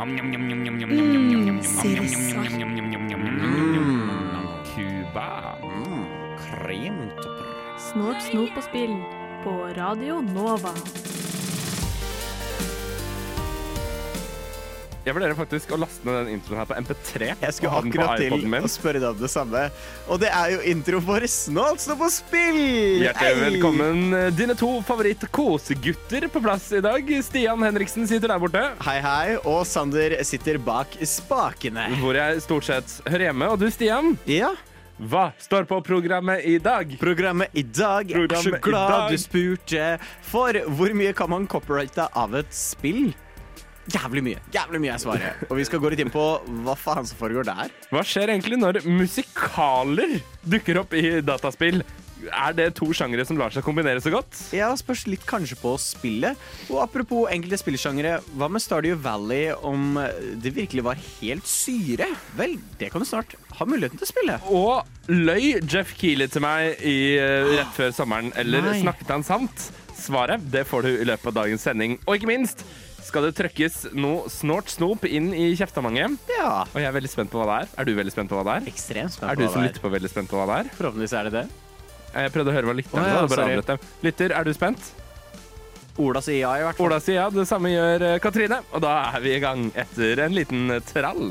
Mm. Cuba. Kremtopper. Snort, snop og spill på Radio Nova. Jeg vurderer faktisk å laste ned den introen her på MP3. Jeg skulle akkurat til min. å spørre deg om det samme. Og det er jo intro for Snålt stå på spill! Hjertelig Hei! velkommen, eh, dine to favoritt-kosegutter på plass i dag. Stian Henriksen sitter der borte, Hei, hei. Og Sander sitter bak spakene. hvor jeg stort sett hører hjemme. Og du, Stian, Ja. hva står på programmet i dag? Programmet i dag er så glad du spurte. For hvor mye kan man copyrighte av et spill? Jævlig mye. Jævlig mye er svaret. Og vi skal gå litt inn på hva faen som foregår der. Hva skjer egentlig når musikaler dukker opp i dataspill? Er det to sjangere som lar seg kombinere så godt? Ja, spørs litt kanskje på spillet. Og apropos enkelte spillsjangere, hva med Stardew Valley om det virkelig var helt syre? Vel, det kan du snart ha muligheten til å spille. Og løy Jeff Keeley til meg i, eh, rett før sommeren, eller Nei. snakket han sant? Svaret det får du i løpet av dagens sending. Og ikke minst skal det trøkkes noe snort snop inn i kjeftamanget. Ja. Og jeg er veldig spent på hva det er. Er du veldig spent på hva det er? Ekstremt spent på hva det Er Er du som lytter på, veldig spent på hva det er? Forhåpentligvis er det det. Jeg prøvde å høre hva lytteren Å, ja, sa. bare avbrøt. Lytter, er du spent? Ola sier ja, i hvert fall. Ola sier ja, det samme gjør eh, Katrine. Og da er vi i gang etter en liten trall.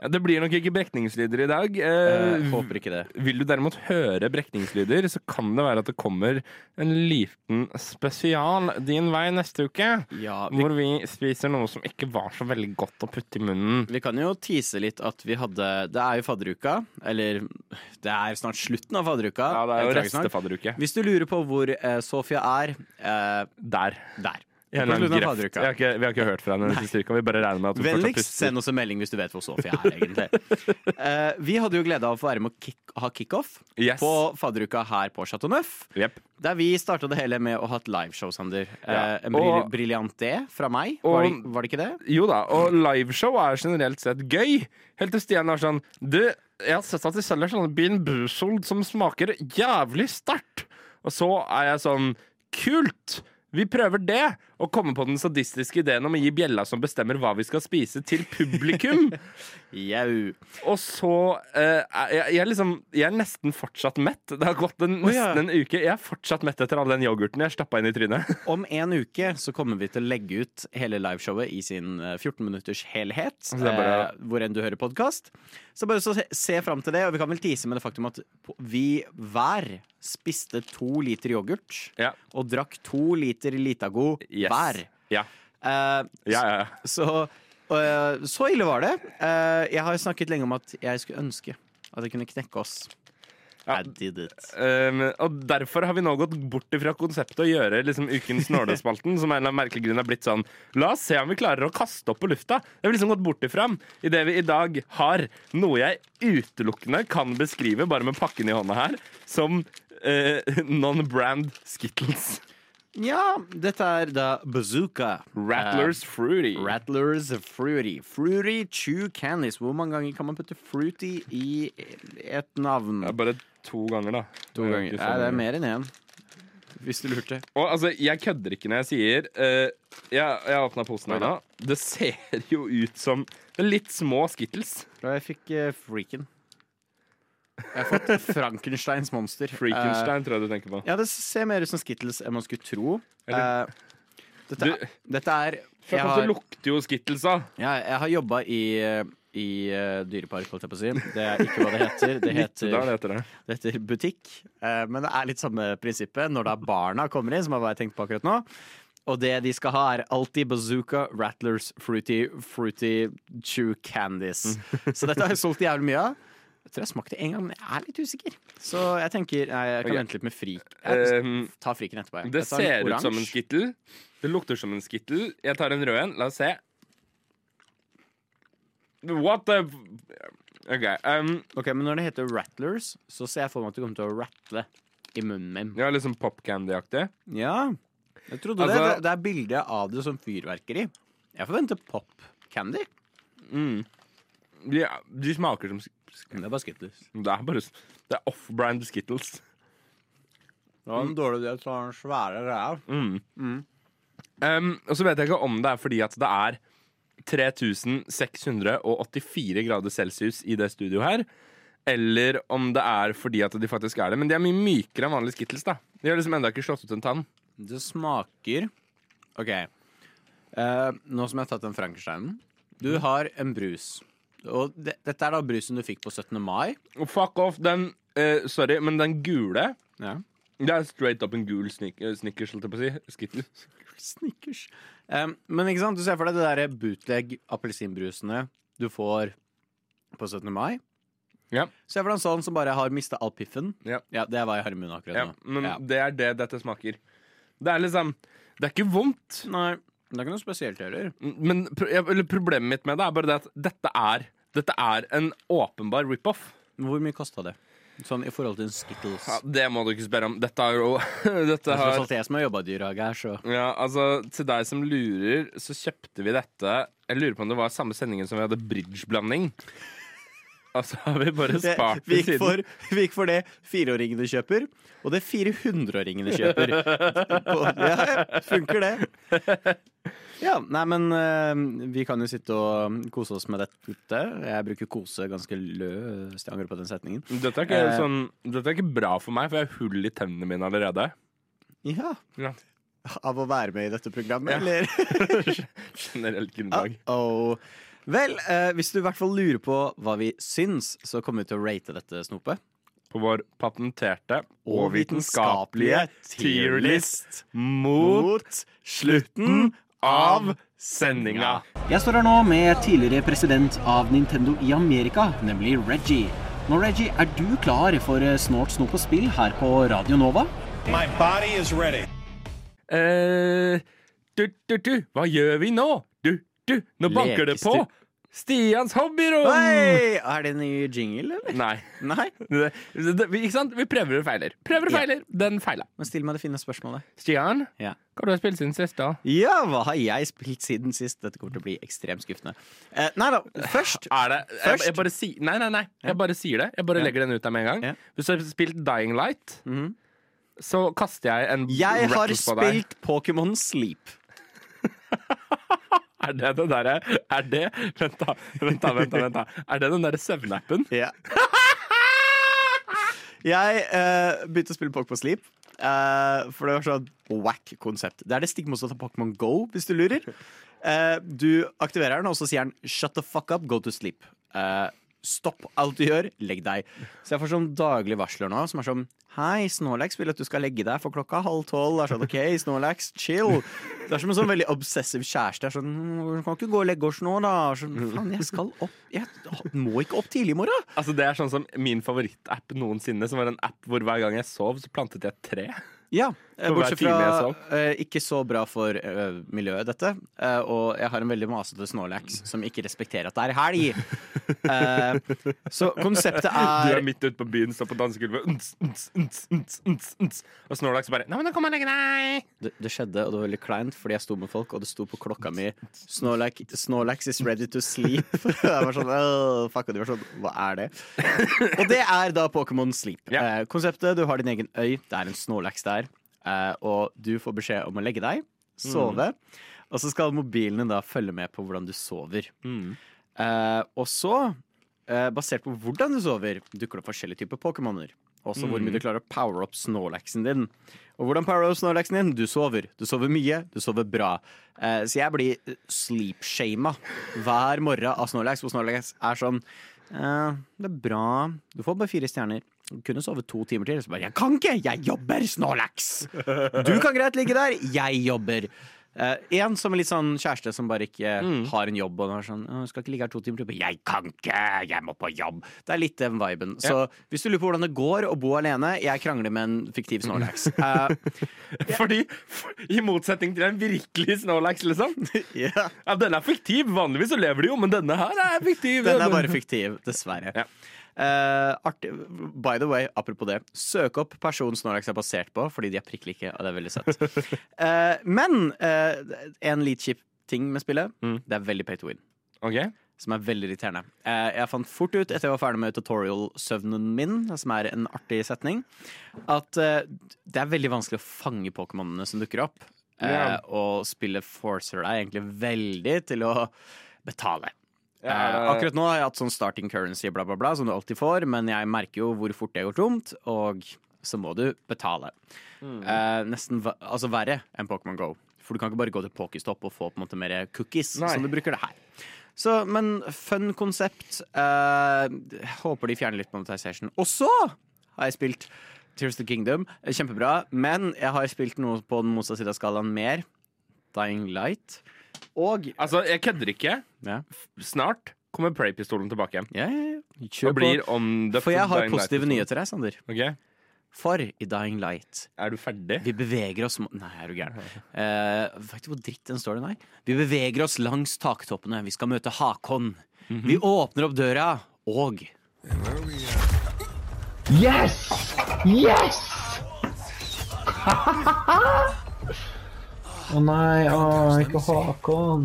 Ja, det blir nok ikke brekningslyder i dag. Eh, Eh, håper ikke det. vil du derimot høre brekningslyder, så kan det være at det kommer en liten spesial din vei neste uke. Ja, vi, Hvor vi spiser noe som ikke var så veldig godt å putte i munnen. vi kan jo tease litt at vi hadde Det er jo fadderuka. Eller det er snart slutten av fadderuka. Ja, det er jo restefadderuke. Hvis du lurer på hvor eh, Sofia er, eh, Der. der. Greft. fadderuka. Jeg har ikke, vi har ikke hørt fra henne den siste uka. Vi bare regner med at hun Vennligst send oss en melding hvis du vet hvor Sofie er, egentlig. uh, vi hadde jo glede av å få være med å kick, ha kickoff Yes. på fadderuka her på Chateau Neuf. Yep. Der vi starta det hele med å ha et liveshow, Sander. Ja. Uh, en bril briljant det fra meg. Og- Var det, var det ikke det? Jo da, og liveshow er generelt sett gøy. Helt til Stian er sånn Du, jeg har sett at de selger sånne Bean Boozled som smaker jævlig sterkt. Og så er jeg sånn Kult! Vi prøver det! Og komme på den sadistiske ideen om å gi bjella som bestemmer hva vi skal spise, til publikum. Jau. Og så eh, jeg, jeg, liksom, jeg er nesten fortsatt mett. Det har gått en, Å, ja. nesten en uke. Jeg er fortsatt mett etter all den yoghurten jeg stappa inn i trynet. Om en uke så kommer vi til å legge ut hele liveshowet i sin eh, 14 minutters helhet. Bare- eh, hvor enn du hører podkast. Så bare så se, se fram til det. Og vi kan vel tise med det faktum at vi hver spiste to liter yoghurt. Ja. Og drakk to liter Litago Yes. Hver. Ja. Uh, Ja, ja, ja. Så, uh, så ille var det. Uh, jeg har snakket lenge om at jeg skulle ønske at jeg kunne knekke oss. Ja. I did it. Um, og derfor har vi nå gått bort fra konseptet å gjøre liksom, ukens Nålespalten, som en eller annen merkelig grunn er blitt sånn La oss se om vi klarer å kaste opp på lufta. Det har vi liksom gått bort ifra. Idet vi i dag har noe jeg utelukkende kan beskrive, bare med pakken i hånda her, som eh, non-brand Skittles. Ja, dette er da Bazooka. Rattlers Fruity. Eh, Rattlers Fruity. Fruity Chew Candies. Hvor mange ganger kan man putte fruity i et navn? Ja, bare to ganger, da. To Det er ganger. Nei, det er mer enn én. Hvis du lurte. Og altså, jeg kødder ikke når jeg sier uh, Jeg, jeg åpna posen her nå. Det ser jo ut som litt små Skittles. Da jeg fikk uh, freaken. Jeg har fått Frankensteins monster. Frankenstein, tror jeg du tenker på. Eh, ja, det ser mer ut som Skittles enn man skulle tro. Eller- Eh, dette, Du- dette er jeg det lukter jo Skittles, da. ja, jeg har jobba i, eh, i uh, dyrepark, holdt jeg på å si. Det er ikke hva det heter. Det heter, heter, heter det. det heter butikk. Uh, men det er litt samme prinsippet når da barna kommer inn, som er hva jeg tenkte på akkurat nå. Og det de skal ha, er alltid bazooka, rattlers, fruity, fruity chew candies. Så dette har jeg solgt jævlig mye av. Jeg tror jeg smakte en gang, men jeg er litt usikker. Så jeg tenker nei, jeg kan okay. vente litt med frik. Jeg ta tar friken etterpå. jeg. det Jeg ser ut som en skittel. Det lukter som en skittel. Jeg tar en rød en. La oss se. What the Ok, um, Ok, Men når det heter Rattlers, så ser jeg for meg at det kommer til å rattle i munnen min. ja, Litt sånn pop candy-aktig. Ja, jeg trodde Altså- det. det. Er bilde av det som fyrverkeri. Jeg forventer pop candy. Mm. Ja, de smaker som sk- sk- Det er bare Skittles. Det er bare Det er off-brand Skittles. Det var en dårlig idé å ta en svære greia. Mm. Um, og så vet jeg ikke om det er fordi at det er 3684 grader celsius i det studioet her, eller om det er fordi at de faktisk er det. Men de er mye mykere enn vanlige Skittles. da De har liksom enda ikke slått ut en tann. Det smaker OK. Uh, nå som jeg har tatt den Frankensteinen. Du har en brus. Og det, dette er da brusen du fikk på 17. mai. Og fuck off, den eh, Sorry, men den gule Ja. Det er straight up en gul snik eh, Snickers, holdt jeg på å si. Skittles. Snickers. Um, men ikke sant, du ser for deg det derre bootleg appelsinbrusene du får på 17. mai. Ja. Se for deg en sånn som bare har mista all piffen. Ja. Det er hva jeg har i munnen akkurat Ja, nå. men Ja. det er det dette smaker. Det er liksom Det er ikke vondt. Nei, det er ikke noe spesielt heller. Men eller problemet mitt med det er bare det at dette er Dette er en åpenbar rip-off. Hvor mye kosta det? Sånn i forhold til Skittles. Ja, det må du ikke spørre om. Dette er jo Dette Det er har alt jeg som har jobba dyrehage her, så Ja, altså, til deg som lurer, så kjøpte vi dette Jeg lurer på om det var samme sendingen som vi hadde bridgeblanding. Og så har vi bare det, vi, gikk for, vi gikk for det fireåringene kjøper, og det 400-åringene kjøper. Ja, funker det. Ja, nei, men eh, vi kan jo sitte og kose oss med dette. Jeg bruker kose ganske løst. Jeg angrer på den setningen. Dette er, ikke Eh. sånn, dette er ikke bra for meg, for jeg har hull i tennene mine allerede. Ja. Ja. Av å være med i dette programmet, Ja. eller? Generelt grunnlag. Uh-oh. Vel, eh, hvis du i hvert fall lurer på hva vi syns, så kommer vi til å rate dette snopet. På vår patenterte og vitenskapelige tierlist mot slutten av sendinga. Jeg står her nå med tidligere president av Nintendo i Amerika, nemlig Reggie. Nå, Reggie, er du klar for snålt Snort, snop og spill her på Radio Nova? My body is ready. Eh, du, du, du, hva gjør vi nå? Du, nå banker det på! Stians hobbyrom! Hei! Er det en ny jingle, eller? Nei. Nei. Det, det, ikke sant? Vi prøver og feiler. Prøver og Ja. Den feila. Men still meg det fine spørsmålet. Stian, Ja. hva har du spilt siden sist, da? Ja, hva har jeg spilt siden sist? Dette kommer til å bli ekstremt skuffende. Eh, nei da, først Er det jeg, Først- jeg bare si, Nei, nei, nei. Jeg bare sier det. Jeg bare legger den ut der med en gang. Hvis du har spilt Dying Light, Mhm. så kaster jeg en Jeg har spilt Pokémon Sleep. Er det den derre Er det Vent, da. Vent, da, vent, da, vent da. Er det den derre søvnappen? Ja. jeg eh, begynte å spille Pokémon Sleep. eh, for det var sånn wack konsept. Det er det stikk motsatte av Pokémon Go, hvis du lurer. Eh, du aktiverer den, og så sier den 'shut the fuck up, go to sleep'. Stopp alt du gjør, legg deg. Så jeg får sånn daglige varsler nå som er sånn Hei, Snorlax vil at du skal legge deg for klokka halv tolv. Det er sånn, ok, Snorlax, chill. Det er som en sånn veldig obsessiv kjæreste. Jeg er sånn, «Mm, kan ikke gå og legge oss nå, da. Sånn, faen, jeg skal opp. Jeg må ikke opp tidlig i morgen. Altså Det er sånn som min favorittapp noensinne, som var en app hvor hver gang jeg sov, så plantet jeg et tre. Ja, bortsett fra eh, ikke så bra for uh, miljøet, dette. Uh, og jeg har en veldig masete Snorlax som ikke respekterer at det er helg. Eh, så konseptet er Du er midt ute på byen, står på dansegulvet, og Snorlax bare Nei, men da kommer jeg deg! det, det skjedde, og det var veldig kleint, fordi jeg sto med folk, og det sto på klokka mi Snorlax, Snorlax is ready to sleep. jeg var sånn, oh, fuck, og de var sånn, hva er det? og det er da Pokémon Sleep. Yeah. Eh, konseptet, du har din egen øy, det er en Snorlax der, eh, og du får beskjed om å legge deg, sove, og så skal mobilen da følge med på hvordan du sover. Eh, og så, eh, basert på hvordan du sover, dukker det opp forskjellige typer Pokémoner. Også hvor mye du klarer å power up Snorlaxen din. Og hvordan power up Snorlaxen din? Du sover. Du sover mye, du sover bra. Eh, så jeg blir sleep-shama hver morgen av Snorlax, hvor Snorlax er sånn eh, Det er bra. Du får bare fire stjerner. Kunne sove to timer til. Så bare Jeg kan ikke! Jeg jobber, Snorlax! Du kan greit ligge der. Jeg jobber. en som er litt sånn kjæreste som bare ikke har en jobb. Og er sånn, «Å, 'Skal ikke ligge her to timer til.' 'Jeg kan ikke! Jeg må på jobb!' Det er litt den viben. Så hvis du lurer på hvordan det går å bo alene, jeg krangler med en fiktiv Snorlax. Uh, Fordi, for, I motsetning til en virkelig Snorlax, liksom. yeah. Ja, Den er fiktiv. Vanligvis så lever de jo, men denne her er fiktiv. Den er bare fiktiv, dessverre. Ja. Eh, artig. By the way, apropos det. Søk opp personen Snorlax er basert på, fordi de er prikk like, og det er veldig søtt. Uh, men uh, en litt kjip ting med spillet, Mm. det er veldig pay to win. Okay. Som er veldig irriterende. Jeg fant fort ut, etter jeg var ferdig med tutorial-søvnen min, som er en artig setning, at det er veldig vanskelig å fange Pokémonene som dukker opp. Yeah. Og spillet forcer deg egentlig veldig til å betale. Ja, Eh, det- akkurat nå har jeg hatt sånn starting currency, bla, bla, bla, som du alltid får, men jeg merker jo hvor fort det går tomt, og så må du betale. Mm. Eh, nesten altså verre enn Pokémon Go. For du kan ikke bare gå til Pokéstop og få på en måte mer cookies, Nei. som du bruker det her. Så, men fun konsept. Eh, håper de fjerner litt monetization. Og så har jeg spilt Tears of the Kingdom. Kjempebra. Men jeg har spilt noe på den motsatte siden av skalaen mer. Dying Light. Og Altså, jeg kødder ikke. ja, Snart kommer Prey-pistolen tilbake igjen. ja, ja, ja. Og på. blir om For jeg har positive nyheter her, Sander. Ok, For i Dying Light Er du ferdig? Vi beveger oss mot- Nei, er du gæren. Eh, vet du hvor dritt den står det der? Vi beveger oss langs taktoppene. Vi skal møte Hakon. Vi åpner opp døra, og Yes! Yes! Å nei, oh, ikke Håkon.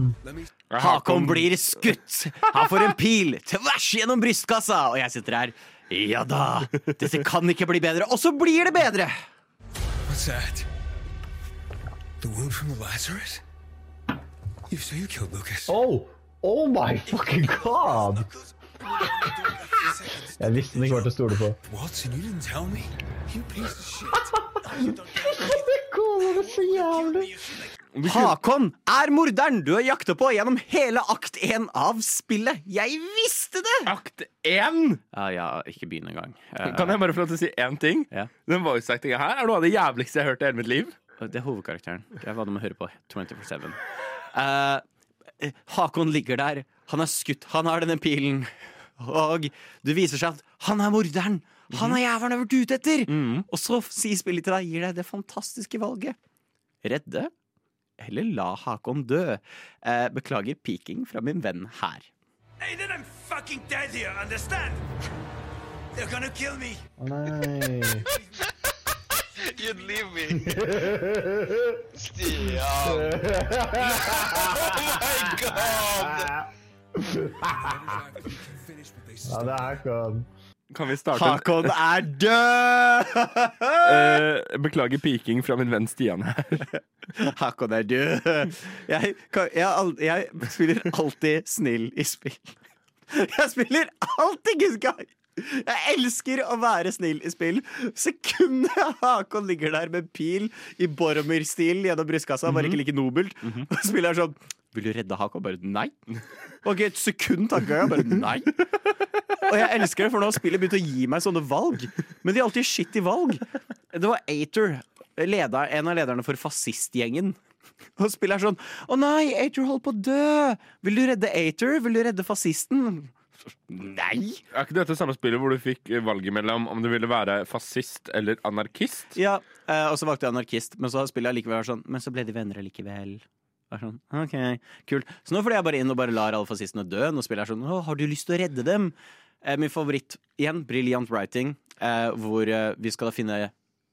Hakon blir skutt! Han får en pil tvers gjennom brystkassa, og jeg sitter her. Ja da, dette kan ikke bli bedre. Og så blir det bedre! What's that? The wound from Lazarus? You so you killed Lucas. Oh, oh my fucking god! Jeg visste den ikke var til å stole på. Watson, you didn't tell me. You piece of shit. Det går så jævlig. Hakon er morderen du har jakta på gjennom hele akt én av spillet. Jeg visste det! Akt én! Ja, ja, ikke begynn engang. Eh, Kan jeg bare få lov til å si én ting? Ja. Den voice-actinga her er noe av det jævligste jeg har hørt i hele mitt liv. Det er hovedkarakteren. Det er hva du må høre på 24-7. Eh, Hakon ligger der. Han er skutt. Han har denne pilen. Og det viser seg at han er morderen. Han er jævelen jeg har vært ute etter! Og så sier spillet til deg, gir deg det fantastiske valget. Redde eller la Hakon dø. Eh, beklager peaking fra min venn her. Hey, then I'm fucking dead here, understand? They're gonna kill me. Å nei. You'd leave me. Stian. oh my god! Ja, det er Håkon. Kan vi starte Hakon er død! uh, Beklager piking fra min venn Stian her. Hakon er død. Jeg, kan, jeg, jeg spiller alltid snill i spill. Jeg spiller alltid good guy! Jeg elsker å være snill i spill. Sekundet Hakon ligger der med pil i Boromir-stil gjennom brystkassa, bare ikke like nobelt, og spiller sånn Vil du redde Hakon? Bare nei. Og ikke et sekund takker jeg, bare nei. Og jeg elsker det, for nå har spillet begynt å gi meg sånne valg. Men de er alltid shitty valg. Det var Ater, leder, en av lederne for fascistgjengen. Og spillet er sånn Å nei, Ater holder på å dø! Vil du redde Ater? Vil du redde fascisten? Nei! Er ikke dette samme spillet hvor du fikk valget mellom om du ville være fascist eller anarkist? Ja, eh, og så valgte jeg anarkist, men så har spillet allikevel sånn Men så ble de venner allikevel. Er Sånn, ok, kult Så nå får jeg bare inn og bare lar alle fascistene dø. Nå spiller jeg sånn Å, har du lyst til å redde dem? Eh, min favoritt igjen, brilliant writing, eh, hvor eh, vi skal da finne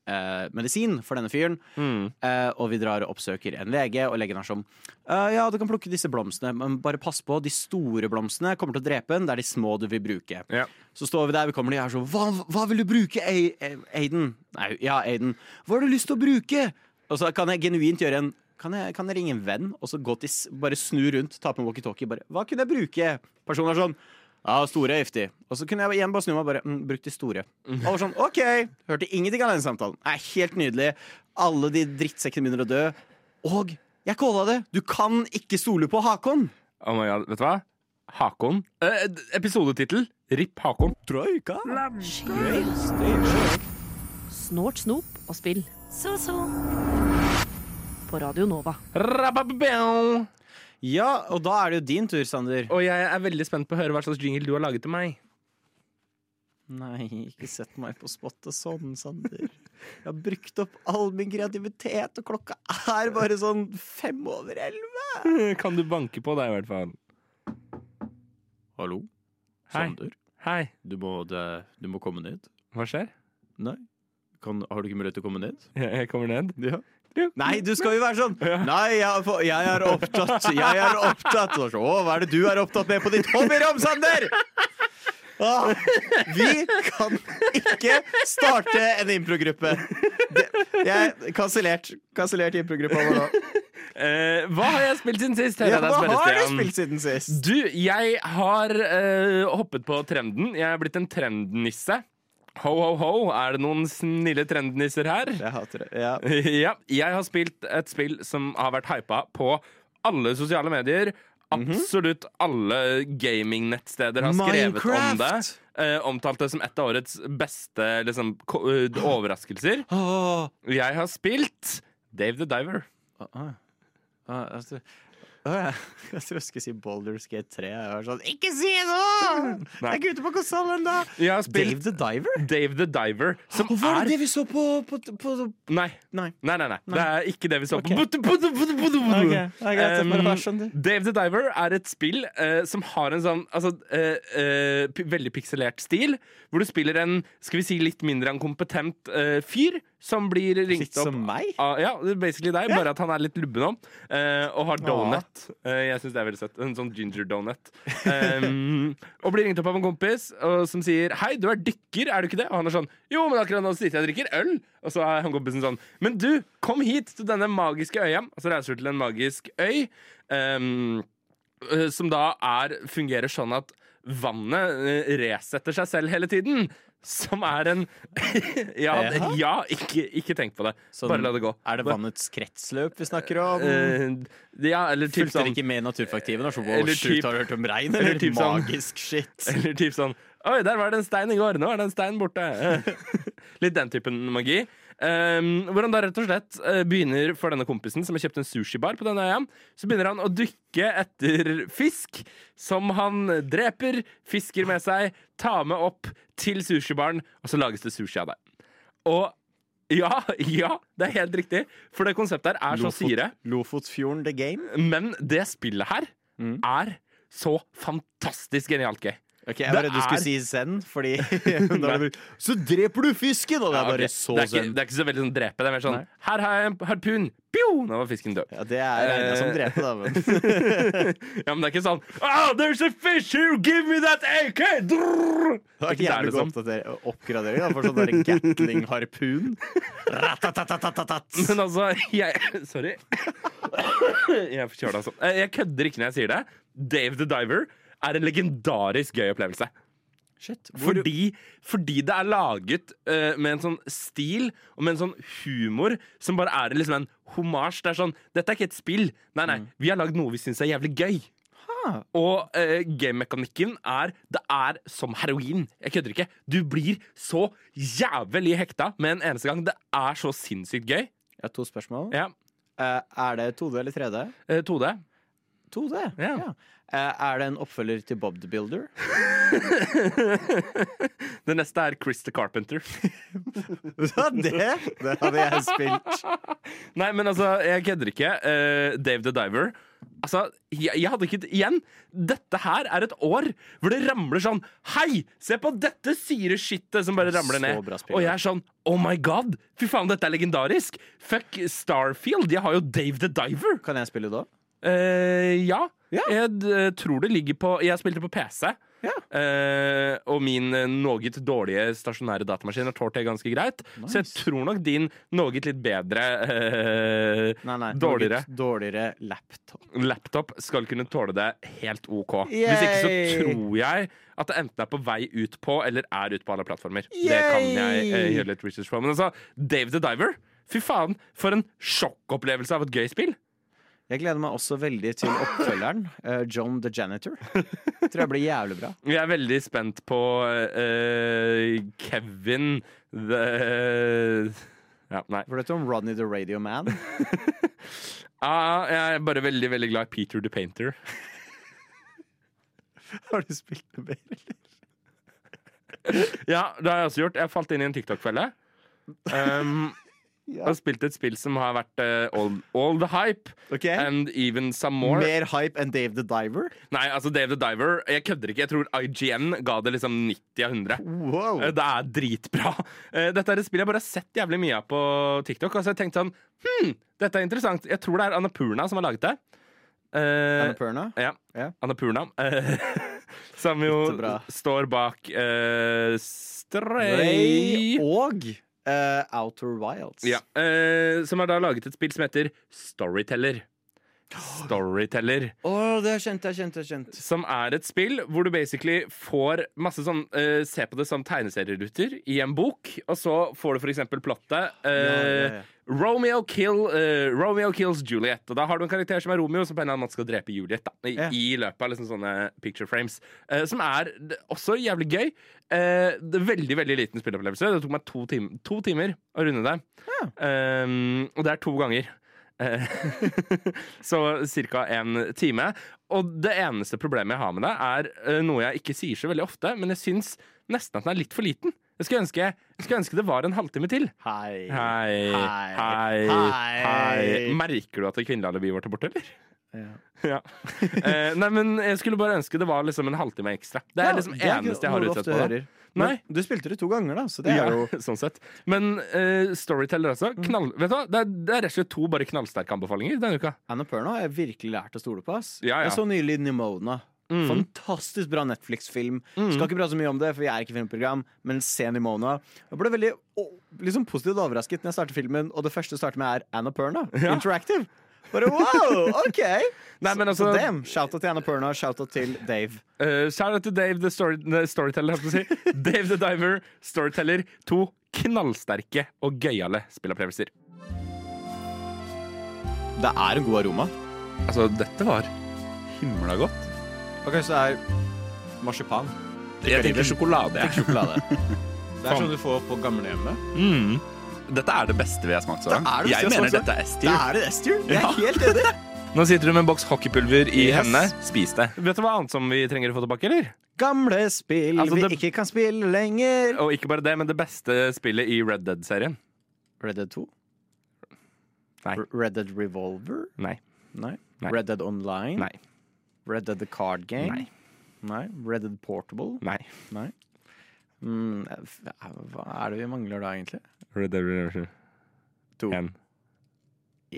eh, medisin for denne fyren. Eh, og vi drar og oppsøker en lege, og legen er sånn eh, Ja, du kan plukke disse blomstene, men bare pass på, de store blomstene kommer til å drepe den. Det er de små du vil bruke. Ja. Så står vi der, vi kommer de her sånn hva, hva vil du bruke, Ai- Aiden? Nei, ja, Aiden. Hva har du lyst til å bruke? Og så kan jeg genuint gjøre en kan jeg, kan jeg ringe en venn og så gå til, bare snu rundt, ta på en walkietalkie? Bare, hva kunne jeg bruke? Personen er sånn ja, store er giftig. Og så kunne jeg igjen bare snu meg og bare mm, brukt de store. Og var sånn, ok, Hørte ingenting av den samtalen. Er helt nydelig. Alle de drittsekkene begynner å dø. Og jeg calla det! Du kan ikke stole på Hakon! Oh my god, vet du hva? Hakon. Eh, episodetittel Ripp Hakon. Troika. Snort, snop og spill. Så, så. på Radio Nova. Rabababau. Ja, og da er det jo din tur, Sander. Og jeg er veldig spent på å høre hva slags jingle du har laget til meg. Nei, ikke sett meg på spottet sånn, Sander. Jeg har brukt opp all min kreativitet, og klokka er bare sånn fem over elleve. Kan du banke på deg, i hvert fall? Hallo? Hei. Sander? Hei. Du må, det, du må komme ned. Hva skjer? Nei? Kan, har du ikke mulighet til å komme ned? Jeg jeg kommer ned. Ja. Nei, du skal jo være sånn Nei, jeg, jeg er opptatt Jeg er opptatt så, Å, hva er det du er opptatt med på ditt hobbyrom, Sander? Ah, vi kan ikke starte en improgruppe. Jeg Kansellert. Kansellert improgruppa vår nå. Eh, hva har jeg spilt siden sist? Ja, hva har du spilt siden sist? Du, jeg har uh, hoppet på trenden. Jeg er blitt en trendnisse. Ho, ho, ho. Er det noen snille trendnisser her? Jeg hater det. Ja. ja. Jeg har spilt et spill som har vært hypa på alle sosiale medier. Mhm. Absolutt alle gamingnettsteder har skrevet om det. Eh, omtalt det som et av årets beste liksom, eh, overraskelser. Jeg har spilt Dave the Diver. Uh -huh. Uh, altså, jeg, tror jeg skulle si Boulders Gate 3. Jeg var sånn Ikke si det nå! Jeg er ikke ute på konsollen ennå! Dave the Diver? Dave the Diver, som Var er det det vi så på, på, på Nei. Nei. Nei, nei, nei. Det er ikke det vi så på. Budu, budu, budu, budu, budu. Ok, det greit, jeg bare Um. Dave the Diver er et spill uh, som har en sånn altså, uh, uh, veldig pikselert stil, hvor du spiller en skal vi si, litt mindre enn kompetent fyr som blir ringt Litt opp som meg? av- Ja, basically deg, bare at han er litt lubben om. Uh, og har donut. Uh, jeg syns det er veldig søtt. En sånn ginger donut. Um, og blir ringt opp av en kompis og, som sier 'Hei, du er dykker, er du ikke det?' Og han er sånn 'Jo, men akkurat nå sitter jeg og drikker øl.' Og så er han kompisen sånn 'Men du, kom hit til denne magiske øya.' Og så reiser du til en magisk øy. Um, som da er, fungerer sånn at vannet eh, resetter seg selv hele tiden. Som er en ja, ja ikke, ikke tenk på det. Så Bare la det gå. Er det vannets kretsløp vi snakker om? Uh, ja, eller typ Fulgte sånn ikke med i naturfaktiven? wow, Eller typ- har hørt om regn? eller Eller typ sånn- shit? Eller typ sånn Oi, der var det en stein i går. Nå er det en stein borte. Litt den typen magi. Um, hvor han da rett og slett eh, begynner for denne kompisen som har kjøpt en sushibar på denne øya. Så begynner han å dykke etter fisk, som han dreper, fisker med seg, tar med opp til sushibaren, og så lages det sushi av det. Og ja, ja, det er helt riktig. For det konseptet her er så Lofot- syre. Lofotfjorden the game? Men det spillet her er så fantastisk genialt gøy. Ok, Jeg Det var redd du skulle si zen, fordi er Så dreper du fisken! Og det er bare ok. så det, er ikke, det er ikke så veldig sånn drepe. Det er mer sånn Nei. Her har jeg en harpun! Pjo! Nå var fisken død. Ja, det er regna som Eh, drepe, da. Men. ja, men det er ikke sånn oh, There's a fish here! Give me that AK! Drrr! Det er Ikke jævlig god liksom. oppdatering- oppgradering da, for sånn der Gatling-harpun. Ratatatatat. Men altså, jeg Sorry. Jeg er forkjøla, altså. Eh, Jeg kødder ikke når jeg sier det. Dave the Diver er en legendarisk gøy opplevelse. Shit. Fordi, fordi det er laget uh, med en sånn stil og med en sånn humor som bare er liksom en homasj. Det er sånn Dette er ikke et spill. Nei, nei. Vi har lagd noe vi syns er jævlig gøy. Og uh, gamemekanikken er Det er som heroin. Jeg kødder ikke. Du blir så jævlig hekta med en eneste gang. Det er så sinnssykt gøy. Jeg har to spørsmål. Ja. Uh, er det 2D eller 3D? Uh, 2D. 2D? Ja. ja. er det en oppfølger til Bob the Builder? Det neste er Chris the Carpenter. Ja, det, det hadde jeg spilt. Nei, men altså, jeg kødder ikke. Uh, Dave the Diver. Altså, jeg, jeg hadde ikke Igjen, dette her er et år hvor det ramler sånn Hei, se på dette syre skittet som bare ramler ned. Og jeg er sånn Oh my god! Fy faen, dette er legendarisk! Fuck Starfield. Jeg har jo Dave the Diver. Kan jeg spille da? Eh, ja. Ja. Jeg eh, tror det ligger på Jeg spilte på PC. Ja. Uh, og min noe dårlige stasjonære datamaskin har tålt det ganske greit. Så jeg tror nok din noe litt bedre uh, Nei, nei. Dårligere. Dårligere laptop. laptop skal kunne tåle det helt OK. Hvis ikke så tror jeg at det enten er på vei ut på eller er ut på alle plattformer. Det kan jeg uh, gjøre litt research på. Men altså, Dave the Diver, fy faen, for en sjokkopplevelse av et gøy spill! Jeg gleder meg også veldig til oppfølgeren. Uh, John the Janitor. Tror jeg blir jævlig bra. Jeg er veldig spent på uh, Kevin the Ja, nei. For du om Rodney the Radio Man. Ah, jeg er bare veldig veldig glad i Peter the Painter. Har du spilt det mer, eller? Ja, det har jeg også gjort. Jeg falt inn i en TikTok-felle. Um, Ja. Og spilt et spill som har vært uh, all, all the hype okay. and even some more. Mer hype enn Dave the Diver? Nei, altså Dave the Diver Jeg kødder ikke. Jeg tror IGN ga det liksom 90 av 100. Wow. Eh, Det er dritbra. Uh, Dette er et spill jeg bare har sett jævlig mye av på TikTok. Og så har jeg tenkt sånn Hm, dette er interessant. Jeg tror det er Annapurna som har laget det. Uh, Annapurna? Ja. Yeah. Annapurna. Uh, som jo står bak uh, Stray Ray og Outer Wilds. Ja, eh, som har da laget et spill som heter Storyteller. Storyteller. Oh, det er kjent, det er kjent, det er kjent. Som er et spill hvor du basically får masse sånn uh, Se på det som tegneserieruter i en bok, og så får du for eksempel plottet. uh, Ja, ja, ja. Romeo, kill, uh, Romeo kills Juliet. Og da har du en karakter som er Romeo, som på en eller annen måte skal drepe Juliet. Da, i, yeah. I løpet av liksom sånne picture frames. Uh, som er også jævlig gøy. Uh, det veldig veldig liten spilleopplevelse. Det tok meg to, time, to timer å runde det. Um, og det er to ganger. Eh, så ca. en time. Og det eneste problemet jeg har med det, er eh, noe jeg ikke sier så veldig ofte, men jeg syns nesten at den er litt for liten. Jeg skulle ønske, jeg skulle ønske det var en halvtime til. Hei. Hei, Hei. hei, Hei. Merker du at det kvinnelige alibiet vårt er borte, eller? Ja. Ja. Eh, nei, men jeg skulle bare ønske det var liksom en halvtime ekstra. Det er Ja, liksom det eneste jeg har noe utsett på. hører. Nei. Du spilte det to ganger, da, så det er jo sånn sett. Men uh, Storyteller altså. Mm. Knall, vet du hva? Det, er, det er rett og slett to bare knallsterke anbefalinger denne uka. Annapurna har jeg virkelig lært å stole på. ass Ja, ja. Jeg så nylig Nimona. Mm. Fantastisk bra Netflix-film. Skal ikke prate så mye om det, for jeg er ikke filmprogram, men se Nimona. Jeg ble veldig oh, liksom positivt overrasket når jeg startet filmen, og det første starter med er Annapurna. Ja. Interactive. Bare wow, OK! Nei, men altså så damn, Shout-out til Annapurna, shout-out til Dave. uh, Shout out til Dave the, story, the Storyteller, jeg si. Dave the Diver, Storyteller. To knallsterke og gøyale spillopplevelser. Det er en god aroma. Altså, dette var himla godt. Ok, så det er marsipan. Jeg tenker sjokolade. Sjokolade. Det er sånn du får på gamlehjemmet. Mm. Dette er det beste vi har smakt så Det langt. er det Jeg mener smakt dette er S-tier. er det S-tier. Jeg er Ja. helt enig. Nå sitter du med en boks hockeypulver i Yes. hendene. Spis det. Vet du hva annet som vi trenger å få tilbake, eller? Gamle spill Altså, vi det- ikke kan spille lenger. Og ikke bare det, men det beste spillet i Red Dead-serien. Red Dead 2? Nei. Red Dead Revolver? Nei. Nei. Nei. Red Dead Online? Nei. Red Dead The Card Game? Nei. Nei. Red Dead Portable? Nei. Nei. Mm, hva er det vi mangler da, egentlig? Red Dead Redemption To. En.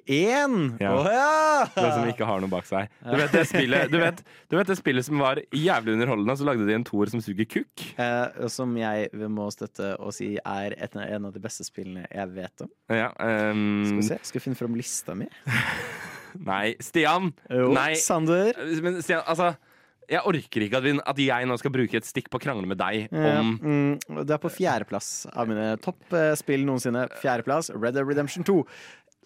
Én! Ja. Oh, ja! Det som ikke har noe bak seg. Du vet det spillet, du vet, du vet det spillet som var jævlig underholdende, så lagde de en toer som suger kukk? Eh, som jeg må støtte og si er et, en av de beste spillene jeg vet om. Ja, um... Skal vi se, skal vi finne fram lista mi? Nei, Stian! Jo, Nei. Sander. Men Stian, altså Jeg orker ikke at, vi, at jeg nå skal bruke et stikk på å krangle med deg om mm, det er på fjerdeplass av mine toppspill noensinne. Fjerdeplass, Red Dead Redemption 2.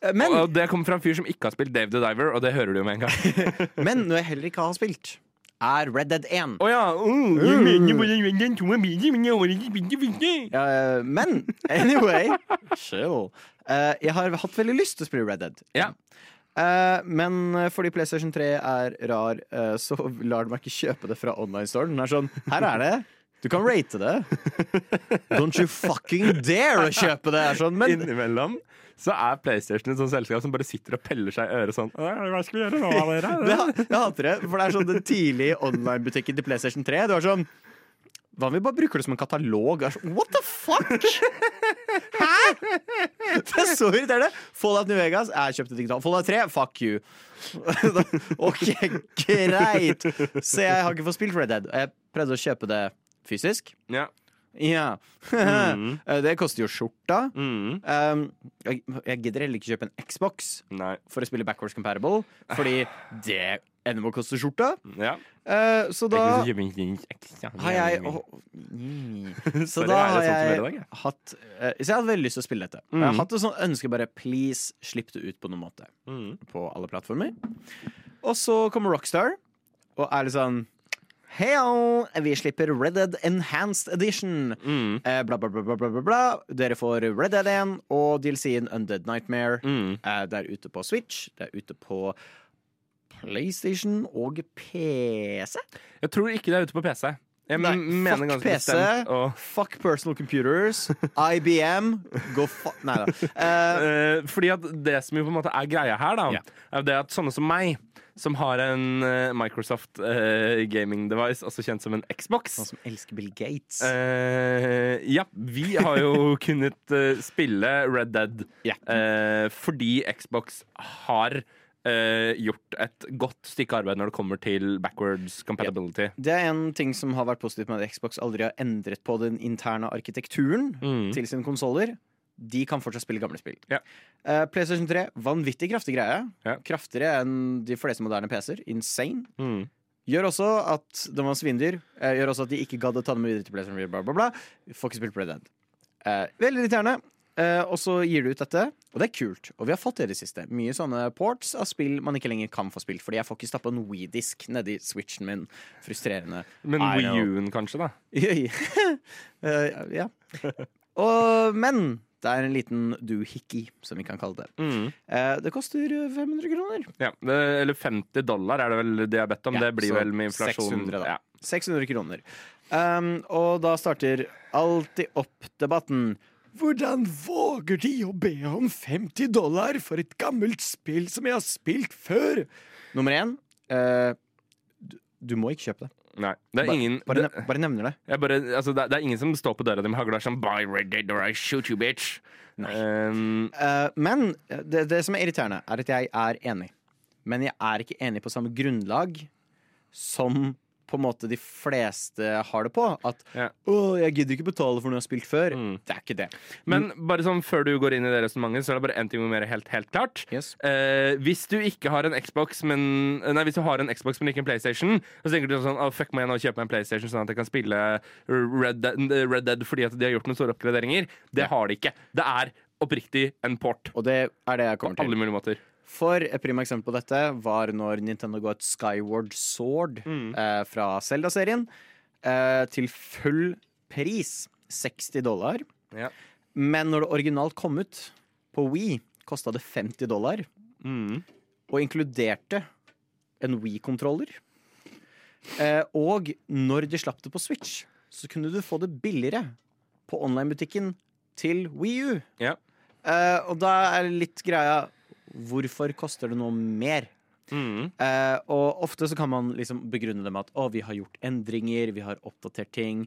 Eh, Men, Og det kommer fra en fyr som ikke har spilt Dave the Diver, og det hører du jo med en gang. men noe jeg heller ikke har spilt, er Red Dead 1. Oh, ja! uh, jeg mener bare Red Dead 2 er bedre, men jeg har ikke spilt det første. Eh, men anyway Chill. Uh, jeg har hatt veldig lyst til å spille Red Dead. Ja. Eh, men fordi PlayStation 3 er rar, eh, så lar de meg ikke kjøpe det fra online-storen. Den er sånn Her er det. Du kan rate det. Don't you fucking dare å kjøpe det! Sånn, men Innimellom så er PlayStation et sånt selskap som bare sitter og peller seg i øret sånn Hva skal vi gjøre nå, dere? jeg hater det. For det er sånn den tidlige online-butikken til PlayStation 3. Du har sånn Hva om vi bare bruker det som en katalog? What the fuck?! Hæ?! Det er så irriterende! Fallout New Vegas jeg kjøpte digitalt. Fallout 3, fuck you. OK, greit. Så jeg har ikke fått spilt Red Dead. Jeg prøvde å kjøpe det fysisk. Ja. Ja. Mm. det koster jo skjorta. Mm. Um, jeg, jeg gidder heller ikke kjøpe en Xbox Nei. for å spille backwards Comparable, fordi det ender med å koste skjorta. Ja. Uh, så da har jeg oh, mm. Så Sorry, da har jeg dag, ja? hatt uh, Så jeg hadde veldig lyst til å spille dette. Jeg har Mhm. hatt et sånt ønske bare please, slipp det ut på noen måte. Mm. På alle plattformer. Og så kommer Rockstar og er litt sånn Heyo! Vi slipper Red Dead Enhanced Edition. Mm. Eh, bla, bla, bla, bla, bla, bla, bla. Dere får Red Dead 1 og DLC-en Undead Nightmare. Mm. Eh, det er ute på Switch, det er ute på PlayStation og PC. Jeg tror ikke det er ute på PC. Jeg Nei, mener fuck ganske PC, bestemt og fuck personal computers, IBM, go fa... Nei da. Eh, fordi at det som jo på en måte er greia her, da, yeah. er det at sånne som meg, som har en eh, Microsoft uh, gaming device, også kjent som en Xbox Noen som elsker Bill Gates. Uh, Ja, vi har jo kunnet spille Red Dead yeah. fordi Xbox har eh, gjort et godt stykke arbeid når det kommer til backwards compatibility. Det er en ting som har vært positivt med at Xbox aldri har endret på den interne arkitekturen Mm. til sine konsoller. De kan fortsatt spille gamle spill. Ja. Uh, PlayStation 3, vanvittig kraftig greie. Ja. Kraftigere enn de fleste moderne PC-er. Insane. Mm. Gjør også at de var svindyr. Eh, gjør også at de ikke gadd å ta dem videre til PlayStation 4. Bla, bla, bla. Får ikke spilt Red Dead. Uh, veldig irriterende. Eh, og så gir du ut dette, og det er kult. Og vi har fått det i det siste. Mye sånne ports av spill man ikke lenger kan få spilt. Fordi jeg får ikke stappa en Wii-disk nedi switchen min. Frustrerende. Men I Wii know. U-en kanskje, da. Eh, ja. Og, men det er en liten doohickey, som vi kan kalle det. Mm. Eh, det koster 500 kroner. Ja, det, eller 50 dollar er det vel de har bedt om. Ja, det blir vel med inflasjon. 600 da. Ja. 600 kroner. Um, og da starter alltid opp debatten. Hvordan våger de å be om 50 dollar for et gammelt spill som jeg har spilt før? Nummer én eh, du, du må ikke kjøpe det. Nei, det er Bare- ingen Bare, det, bare nevner det. jeg bare, altså, det, det er ingen som står på døra di med hagla som Buy Red Dead or I shoot you, bitch. Um, uh, men det, det som er irriterende, er at jeg er enig. Men jeg er ikke enig på samme grunnlag som på en måte de fleste har det på. At Ja. 'Å, jeg gidder ikke betale for noe jeg har spilt før'. Mm. Det er ikke det. men bare sånn før du går inn i det resonnementet, så er det bare én ting mer helt, helt klart. Yes. Eh, hvis du ikke har en Xbox, men Nei, hvis du har en Xbox, men ikke en PlayStation, så tenker du sånn oh, Fuck meg, nå kjøper meg en PlayStation sånn at jeg kan spille Red Dead, Red Dead fordi at de har gjort noen store oppgraderinger. Det har de ikke. Det er oppriktig en port. Og det er det jeg På kommer til. alle mulige måter. For et prima eksempel på dette var når Nintendo ga et Skyward Sword Mm. eh, fra Zelda-serien eh, til full pris. 60 dollar. Ja. Men når det originalt kom ut på Wii, kosta det 50 dollar. Mm. Og inkluderte en Wii-kontroller. Eh, og når de slapp det på Switch, så kunne du få det billigere på online-butikken til Wii U. Ja. Eh, og da er litt greia Hvorfor koster det noe mer? Mm. Eh, og ofte så kan man liksom begrunne det med at å, vi har gjort endringer, vi har oppdatert ting.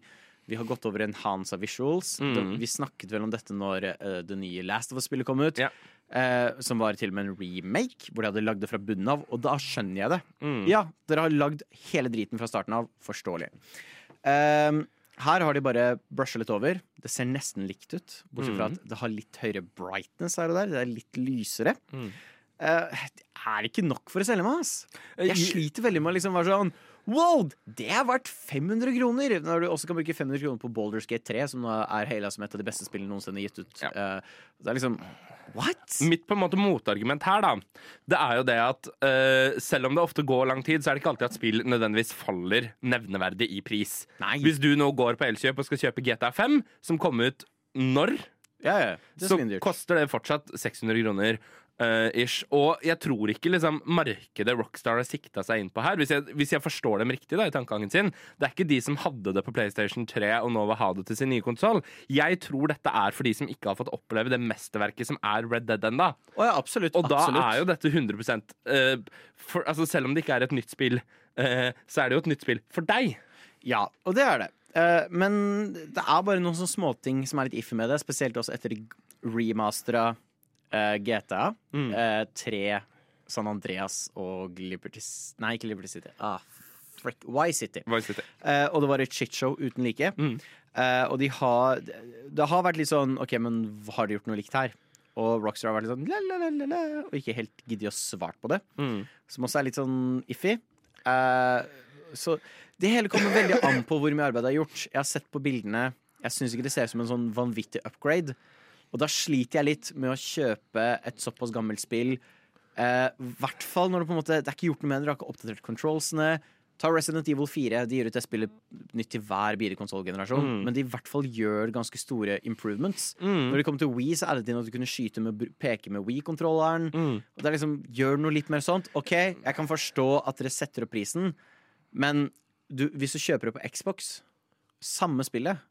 Vi har gått over en Hansa Visuals. Mm. Vi snakket vel om dette når uh, det nye Last of Us-spillet kom ut. Yeah. Uh, som var til og med en remake, hvor de hadde lagd det fra bunnen av. Og da skjønner jeg det. Mm. Ja, dere har lagd hele driten fra starten av. Forståelig. Ehm, her har de bare brusha litt over. Det ser nesten likt ut, bortsett fra Mm. at det har litt høyere brightness her og der. Det er litt lysere. Mm. Uh, det er ikke nok for å selge meg, ass. Jeg Eh, sliter veldig med å liksom være sånn Wow, det er verdt 500 kroner! Når du også kan bruke 500 kroner på Baldur's Gate 3, som er hele som et av de beste spillene noensinne gitt ut. Ja. Eh, det er liksom What? Mitt på en måte motargument her, da, det er jo det at uh, selv om det ofte går lang tid, så er det ikke alltid at spill nødvendigvis faller nevneverdig i pris. Nei. Hvis du nå går på Elkjøp og skal kjøpe GTA 5, som kom ut når, Ja, ja. Så koster det fortsatt 600 kroner. Eh, ish. Og jeg tror ikke liksom, markedet Rockstar har sikta seg inn på her. Hvis jeg, hvis jeg forstår dem riktig, da, i tankegangen sin. Det er ikke de som hadde det på PlayStation 3 og nå vil ha det til sin nye konsoll. Jeg tror dette er for de som ikke har fått oppleve det mesterverket som er Red Dead ennå. Oh, ja, absolutt. Og da absolutt. er jo dette 100 uh, for, altså Selv om det ikke er et nytt spill, uh, så er det jo et nytt spill for deg. Ja, og det er det. Eh, men det er bare noen sånne småting som er litt iffy med det, spesielt også etter remastera eh, GTA. Mm. uh, tre San Andreas og Liberty Nei, ikke Liberty City. Ah, frick. Y-City. Vice City. Uh, og det var et shitshow uten like. Mm. Eh, og de har Det har vært litt sånn OK, men har de gjort noe likt her? Og Rockstar har vært litt sånn la, la, la, la, la, og ikke helt giddet å svare på det. Mm. Som også er litt sånn iffy. Eh, så det hele kommer veldig an på hvor mye arbeid det er gjort. Jeg har sett på bildene. Jeg syns ikke det ser ut som en sånn vanvittig upgrade. Og da sliter jeg litt med å kjøpe et såpass gammelt spill. I hvert fall når det på en måte Det er ikke gjort noe med det. du har ikke oppdatert controlsene. Ta Resident Evil 4. De gir ut det spillet nytt til hver bilkonsollgenerasjon. Mm. Men de i hvert fall gjør ganske store improvements. Mm. Når det kommer til Wii, så er det at du kunne skyte med peke med Wii-kontrolleren. Mm. Og det er liksom, Gjør noe litt mer sånt. OK, jeg kan forstå at dere setter opp prisen, men du, hvis du kjøper det på Xbox, samme spillet,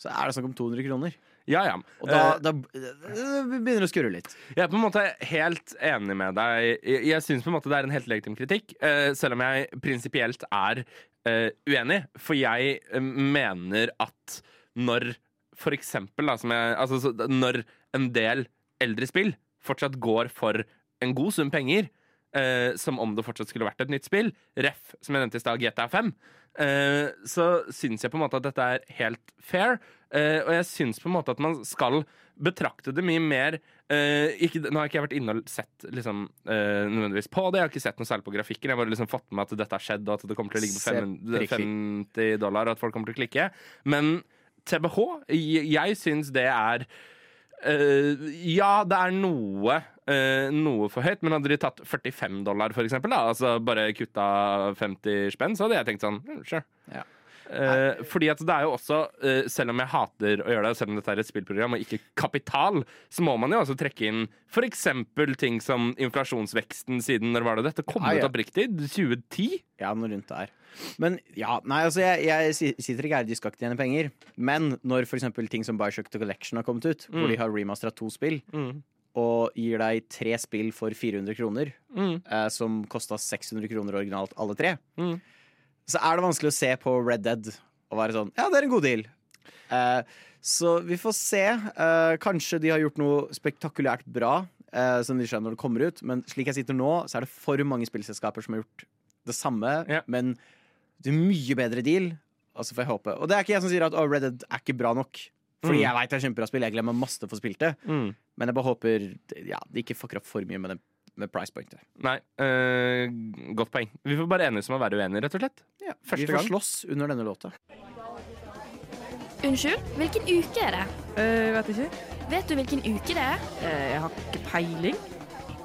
så er det snakk om 200 kroner. Ja, ja. Og da, Eh, da begynner det å skurre litt. Jeg er på en måte helt enig med deg. Jeg, jeg syns det er en helt legitim kritikk, eh, selv om jeg prinsipielt er eh, uenig. For jeg eh, mener at når for eksempel da, som jeg, altså, så, Når en del eldre spill fortsatt går for en god sum penger, eh, som om det fortsatt skulle vært et nytt spill, ref, som jeg nevnte i stad, GTA 5, Uh, så syns jeg på en måte at dette er helt fair. uh, og jeg syns på en måte at man skal betrakte det mye mer eh, ikke, Nå har ikke jeg vært inne og sett liksom, eh, nødvendigvis på det. Jeg har ikke sett noe særlig på grafikken. Jeg har bare liksom fått med at dette har skjedd, og at det kommer til å ligge på Se fem- prikk. 50 dollar, og at folk kommer til å klikke. Men TBH, jeg, jeg syns det er eh, ja, det er noe eh, Noe for høyt, men hadde de tatt 45 dollar, for eksempel, da, altså bare kutta 50 spenn, så hadde jeg tenkt sånn mm, Sure. Ja. Eh, fordi at det er jo også, eh, selv om jeg hater å gjøre det, selv om dette er et spillprogram og ikke kapital, så må man jo også trekke inn f.eks. ting som inflasjonsveksten siden Når var det dette kom Ja, ja. ut oppriktig? 2010? Ja, noe rundt der. Men ja, nei, altså jeg, jeg si- sitter ikke her, de skal ikke tjene penger. Men når for eksempel ting som Bioshock The Collection har kommet ut, hvor Mm. de har remastera to spill, Mm. Og gir deg tre spill for 400 kroner, Mm. eh, som kosta 600 kroner originalt alle tre, Mm. så er det vanskelig å se på Red Dead og være sånn Ja, det er en god deal. Eh, så vi får se. Eh, kanskje de har gjort noe spektakulært bra, eh, som de skjønner når det kommer ut, men slik jeg sitter nå, så er det for mange spillselskaper som har gjort det samme, yeah. men det er mye bedre deal. Altså får jeg håpe. Og det er ikke jeg som sier at oh, Red Dead er ikke bra nok. Fordi Mm. jeg veit det er kjempebra spill. Jeg gleder meg masse til å få spilt det. Mm. Men jeg bare håper ja, de ikke fucker opp for mye med, det, med price pointet. Nei, øh, godt poeng. Vi får bare enes om å være uenige, rett og slett. Ja, Første vi får gang. slåss under denne låta. Unnskyld, hvilken uke er det? Uh, vet ikke. Vet du hvilken uke det er? Uh, jeg har ikke peiling.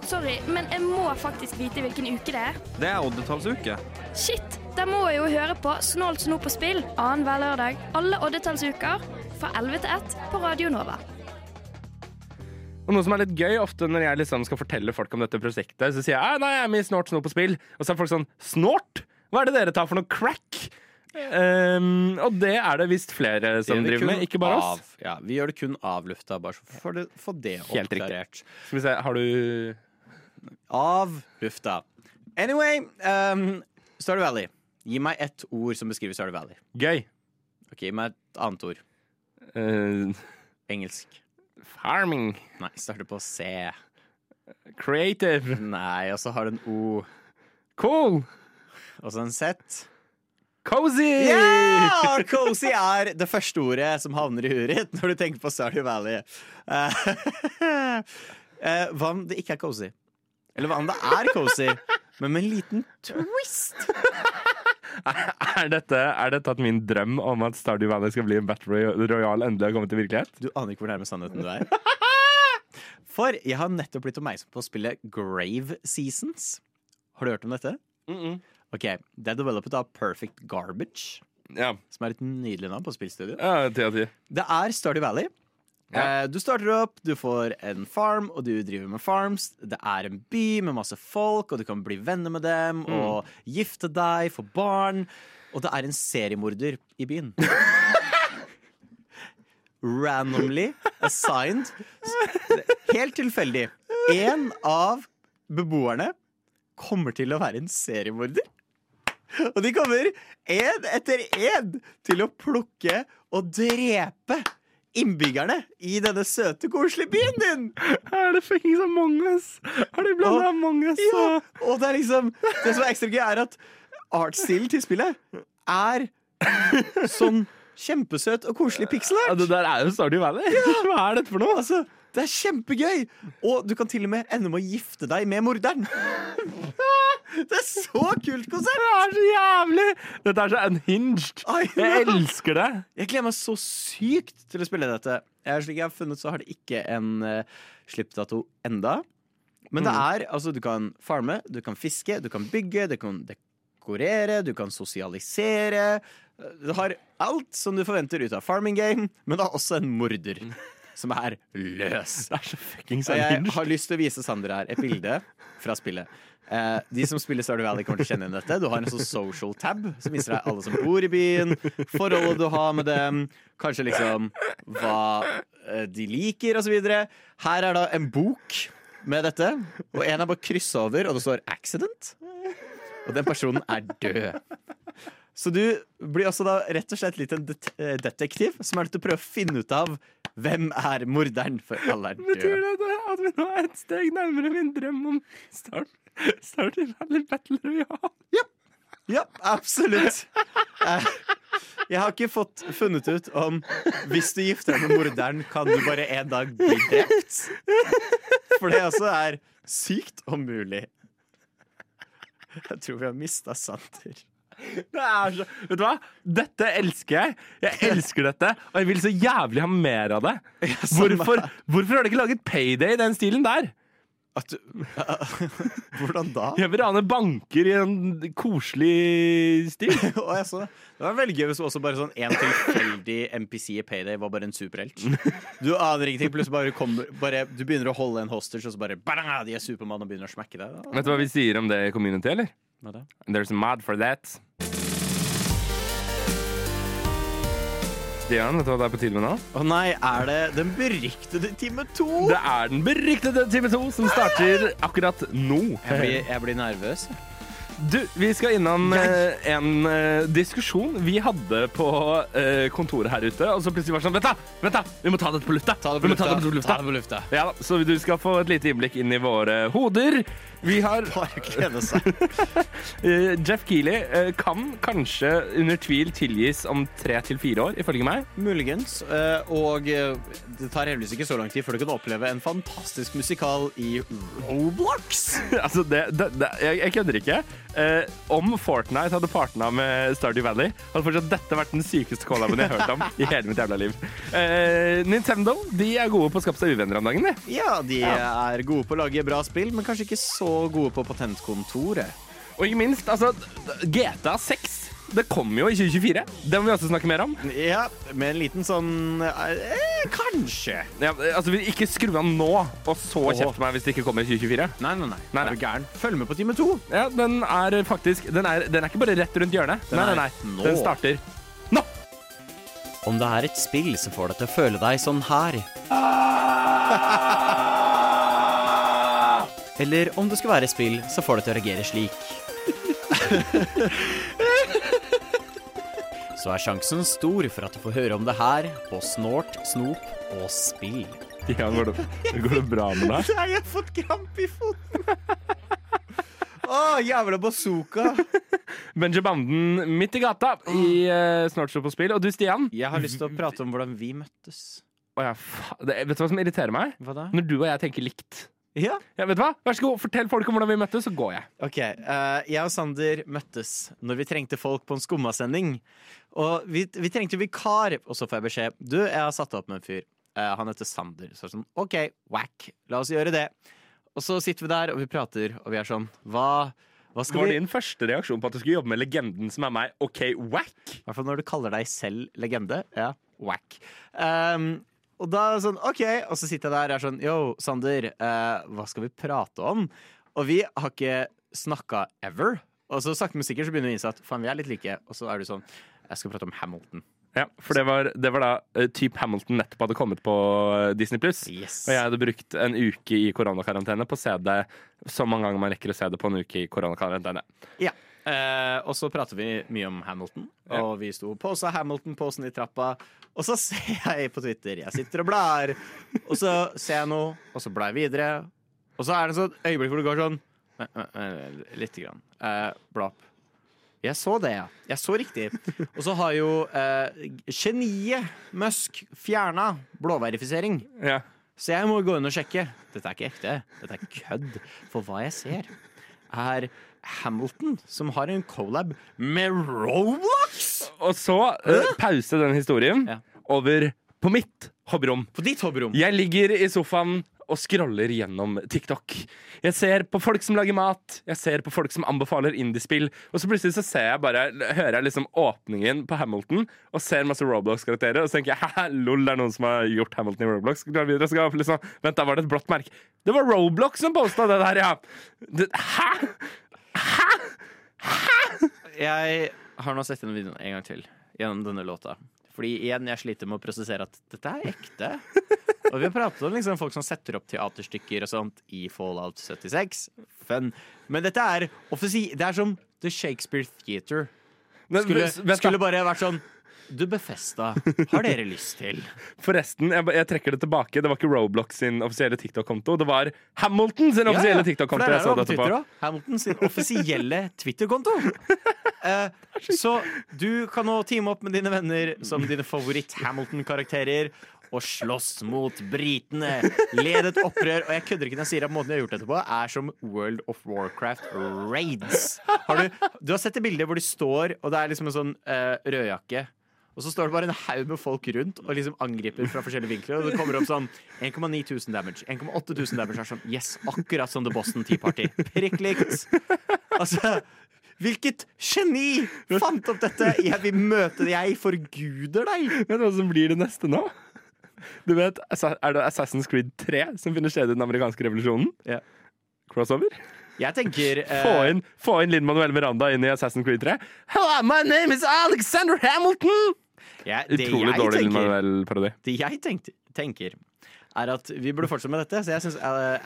Sorry, men jeg må faktisk vite hvilken uke det er. Det er oddetallsuke. Shit! Da må jeg jo høre på Snålt snop og spill annenhver lørdag alle oddetallsuker fra 11 til 1 på Radio Nova. Og noe som er litt gøy, ofte når jeg liksom skal fortelle folk om dette prosjektet, så sier jeg «Ah, nei, jeg er med i Snort, snop på spill. Og så er folk sånn Snort? Hva er det dere tar for noe crack? Um, og det er det visst flere som driver med, ikke bare oss. Av, ja, vi gjør det kun av lufta, bare så for det, for det Helt riktig. oppklarert. Skal vi se, har du Av lufta. Anyway, um, Stardew Valley. Gi meg ett ord som beskriver Stardew Valley. Gøy. Ok, Gi meg et annet ord. Eh, Engelsk. farming. Nei, starter på C. Creative. Nei, og så har du en O. Cool. Og så en Z. Cozy! Ja! Cozy er det første ordet som havner i huet ditt når du tenker på Stardew Valley. Uh, hva om det ikke er cozy? Eller hva om det er cozy, men med en liten twist? Er dette, er dette at min drøm om at Stardew Valley skal bli en Battle Royal, Royale endelig har kommet til virkelighet? Du aner ikke hvor nærme sannheten du er. For jeg har nettopp blitt oppmerksom på å spille Grave Seasons. Har du hørt om dette? Ok, Det er developet av Perfect Garbage, Ja. som er et nydelig navn på spillstudio. ja, 10 av 10. Det er Stardew Valley. Ja. Eh, Du starter opp, du får en farm, og du driver med farms. Det er en by med masse folk, og du kan bli venner med dem og gifte deg, få barn. Og det er en seriemorder i byen. Randomly assigned. Helt tilfeldig. En av beboerne kommer til å være en seriemorder. Og de kommer én etter én til å plukke og drepe innbyggerne i denne søte, koselige byen din. Er det fuckings Among us? Har de blanda Among us Ja, og det er liksom Det som er ekstra gøy, er at artstilen til spillet er sånn kjempesøt og koselig pixel ja. Det der er jo Stardew Valley. Hva er dette for noe? Altså, det er kjempegøy! Og du kan til og med ende med å gifte deg med morderen. Det er så kult konsept! Det er så jævlig! Dette er så unhinged. Jeg elsker det. Jeg gleder meg så sykt til å spille dette. Jeg, slik jeg har funnet, så har det ikke en uh, slippdato enda. Men det er, altså, du kan farme, du kan fiske, du kan bygge, du kan dekorere, du kan sosialisere. Du har alt som du forventer ut av farming game, men det er også en morder. Som er løs. Det er så fuckings jeg har lyst til å vise Sander her et bilde fra spillet. Eh, de som spiller Stardew Valley, kommer til å kjenne igjen dette. Du har en sånn social tab som viser deg alle som bor i byen, forholdet du har med dem, kanskje liksom hva eh, de liker, osv. Her er da en bok med dette, og en er bare kryssa over, og det står 'accident'. Og den personen er død. Så du blir også da rett og slett litt en det eh, detektiv som er nødt til å prøve å finne ut av hvem er morderen, for alle er Betyr det at vi nå er et steg nærmere min drøm om Start, i Valley Battle Royale? Ja, absolutt. Eh, Jeg har ikke fått funnet ut om hvis du gifter deg med morderen, kan du bare en dag bli drept. For det også er sykt og mulig. Jeg tror vi har mista Sander. Det er så, vet du hva? Dette elsker jeg. Jeg elsker dette, og jeg vil så jævlig ha mer av det. Hvorfor, hvorfor har de ikke laget Payday i den stilen der? Du, hvordan da? Jeg vil rane banker i en koselig stil. Og jeg så, det var veldig gøy hvis også bare sånn en tilfeldig NPC i Payday var bare en superhelt. Du aner ingenting, plutselig bare kommer bare, Du begynner å holde en hostage, og så bare bang, de er Supermann og begynner å smekke deg. Vet du hva vi sier om det i community, eller? Hva det? There's a mod for that. Stian, vet du hva det er på tide med nå? Å nei, er det den beryktede time to? Det er den beryktede time to som starter akkurat nå. Jeg blir, jeg blir nervøs. Du, vi skal innom eh, en eh, diskusjon vi hadde på eh, kontoret her ute. Og så plutselig var det sånn Vent, da! vent da, Vi må ta dette på lufta! Ta det vi på lufta. ta det på lufta. Ta det på lufta. Ja, da, så du skal få et lite innblikk inn i våre hoder. Vi har Bare glede seg. eh, Jeff Keeley eh, kan kanskje under tvil tilgis om tre til fire år, ifølge meg. Muligens. eh, Og det tar heldigvis ikke så lang tid før du kan oppleve en fantastisk musikal i Roblox. altså, det, det, det, jeg, jeg kødder ikke. Eh, om Fortnite hadde partna med Stardew Valley, hadde fortsatt dette vært den sykeste collaben jeg har hørt om i hele mitt jævla liv. Eh, Nintendo de er gode på å skape seg uvenner om dagen. De. Ja, de er gode på å lage bra spill, men kanskje ikke så gode på patentkontoret. Og ikke minst, altså, GTA 6 det kommer jo i 2024. Det må vi også snakke mer om. Ja, med en liten sånn eh, Kanskje. Ja, altså, Ikke skru av nå, og så Åh. kjefte meg hvis det ikke kommer i 2024. Nei, nei, nei. Nei, Er nei. du gæren? Følg med på time to. Ja, Den er faktisk Den er, den er ikke bare rett rundt hjørnet. Den nei, nei, nei. nå. Den starter nå! Om det er et spill som får deg til å føle deg sånn her. Eller om det skal være spill så får det til å reagere slik. Så er sjansen stor for at du får høre om det her på Snort, Snop og Spill. Ja, går, det, går det bra med deg? Nei, jeg har fått kramp i foten. Å, jævla bazooka. Benjabanden midt i gata i uh, Snart stå på spill. Og du, Stian? Jeg har lyst til å prate om hvordan vi møttes. Oh, ja, fa det, vet du hva som irriterer meg? Hva da? Når du og jeg tenker likt. Ja. Ja, vet du hva? Vær så god, Fortell folk om hvordan vi møttes, så går jeg. Ok, uh, Jeg og Sander møttes når vi trengte folk på en skummasending. Og vi, vi trengte vikar, og så får jeg beskjed Du, jeg har satt opp med en fyr. Uh, han heter Sander. Så sånn, OK, whack. La oss gjøre det. Og så sitter vi der, og vi prater, og vi er sånn Hva, hva skal Var vi din første reaksjon på at du skulle jobbe med legenden som er meg, OK, whack? I hvert fall når du kaller deg selv legende. Ja, whack. Um, og da er det sånn, OK, og så sitter jeg der og er sånn Yo, Sander, eh, hva skal vi prate om? Og vi har ikke snakka ever. Og så sakte, men sikkert så begynner vi å innse at faen, vi er litt like. Og så er du sånn Jeg skal prate om Hamilton. Ja, for det var, det var da uh, typ Hamilton nettopp hadde kommet på eh, Disney Pluss. Yes. Og jeg hadde brukt en uke i koronakarantene på å se det så mange ganger man rekker å se det på en uke i koronakarantene. Ja. Eh, og så prater vi mye om Hamilton, og vi sto og posa Hamilton-posen i trappa. Og så ser jeg på Twitter, jeg sitter og blar, og så ser jeg noe, og så blar jeg videre. Og så er det et sånn øyeblikk hvor det går sånn Lite grann. Eh, bla opp. Jeg så det, ja. Jeg så riktig. Og så har jo eh, geniet Musk fjerna blåverifisering. Ja. Så jeg må gå inn og sjekke. Dette er ikke ekte. Dette er kødd. For hva jeg ser, er Hamilton som har en collab med Roblox! Og så uh, pause den historien Ja. over på mitt hobbyrom. På ditt hobbyrom. Jeg ligger i sofaen og scroller gjennom TikTok. Jeg ser på folk som lager mat, jeg ser på folk som anbefaler indiespill, og så plutselig så ser jeg bare, hører jeg liksom åpningen på Hamilton og ser masse Roblox-karakterer, og så tenker jeg hæ, lol, det er noen som har gjort Hamilton i Roblox. Liksom, Vent, da var det et blått merke. Det var Roblox som posta det der, ja! Det, hæ? Jeg har nå sett denne videoen en gang til gjennom denne låta. Fordi igjen, jeg sliter med å prosessere at dette er ekte. Og vi har pratet om liksom, folk som setter opp teaterstykker og sånt i Fallout 76. Fun. Men dette er Det er som The Shakespeare Theater. Skulle, skulle bare vært sånn Du, Befesta, har dere lyst til? Forresten, jeg, jeg trekker det tilbake. Det var ikke Roblox sin offisielle TikTok-konto. Det var Hamilton sin offisielle TikTok-konto. Ja, er jeg så det på dette på. Twitter også. Hamilton sin offisielle Twitter-konto. Eh, så du kan nå teame opp med dine venner som dine favoritt-Hamilton-karakterer og slåss mot britene. Led et opprør. Og jeg kødder ikke når jeg sier at måten de har gjort dette på, er som World of Warcraft raids. Har du, du har sett det bildet hvor de står, og det er liksom en sånn uh, rødjakke. Og så står det bare en haug med folk rundt og liksom angriper fra forskjellige vinkler. Og det kommer opp sånn 1,9000 damage, 1,8000 damage. Er sånn, yes, akkurat som The Boston Tea Party. Prikk likt. Altså, hvilket geni fant opp dette? Jeg vil møte deg, jeg forguder deg. Vet du hva som blir det neste nå? Du vet, Er det Assassin's Creed 3 som finner sted i den amerikanske revolusjonen? Ja. Crossover? Jeg tenker uh... Få inn, få inn Lin Manuel Miranda inn i Assassin's Creed 3. Hello, my name is Alexander Hamilton! Jeg, det Utrolig jeg dårlig tenker- Manuel-parodi. Det jeg tenkte, tenker er at vi burde fortsette med dette. Så jeg syns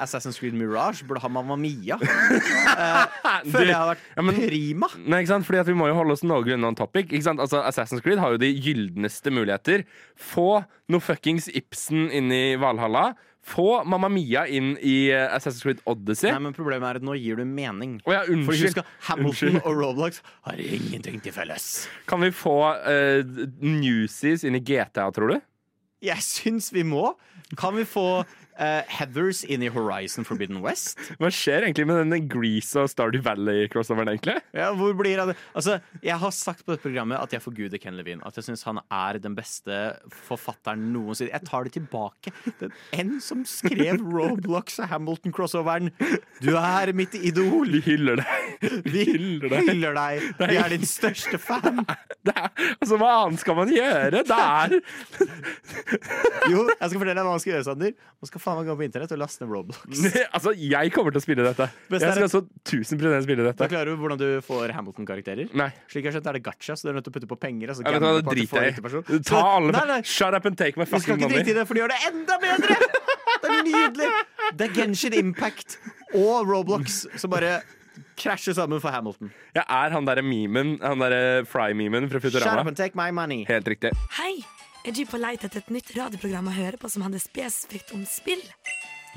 Assassin's Creed Mirage burde ha Mamma Mia. uh, føler jeg har vært Ja, men- prima. Nei, ikke sant? Fordi at Vi må jo holde oss noenlunde on topic. Ikke sant? Altså, Assassin's Creed har jo de gyldneste muligheter. Få noe fuckings Ibsen inn i Valhalla. Få Mamma Mia inn i eh, Assassin's Creed Odyssey. Nei, men Problemet er at nå gir du mening. Oh, ja, For husk Hamilton Unnskyld. og Roblox har ingenting til felles. Kan vi få uh, Newsies inn i GTA, tror du? Jeg syns vi må. Kan vi få eh, Heathers inn i Horizon Forbidden West? Hva skjer egentlig med denne Grease og Stardew Valley-crossoveren, egentlig? Ja, hvor blir det? Altså, jeg har sagt på dette programmet at jeg forguder Ken Levine. At jeg syns han er den beste forfatteren noensinne. Jeg tar det tilbake. Den en som skrev Roblox og Hamilton-crossoveren. Du er mitt idol. Vi hyller deg. Vi hyller deg. hyller deg. Vi er din største fan. Det er, altså, Hva annet skal man gjøre? Det er Jo, jeg skal fortelle deg hva man skal gjøre, Sander. Man skal faen meg gå på internett og laste ned Roblox. Altså, jeg kommer til å spille dette. Best Jeg skal så 1000% spille Da klarer du hvordan du får Hamilton-karakterer? Nei. Slik jeg har skjønt, er det gacha, så du er nødt til å putte på penger. Altså Jeg vet du driter jeg i. Ta alle Nei, nei, Shut up and take my fucking money. Vi skal ikke drite i det, for de gjør det enda bedre! Det er nydelig! Det er Genshin Impact og Roblox som bare krasjer sammen for Hamilton. Jeg er han derre memen, han derre Fry-memen fra Futurama. Shut up and take my money. Helt riktig. Hei! Er du på leit etter et nytt radioprogram å høre på som handler spesifikt om spill?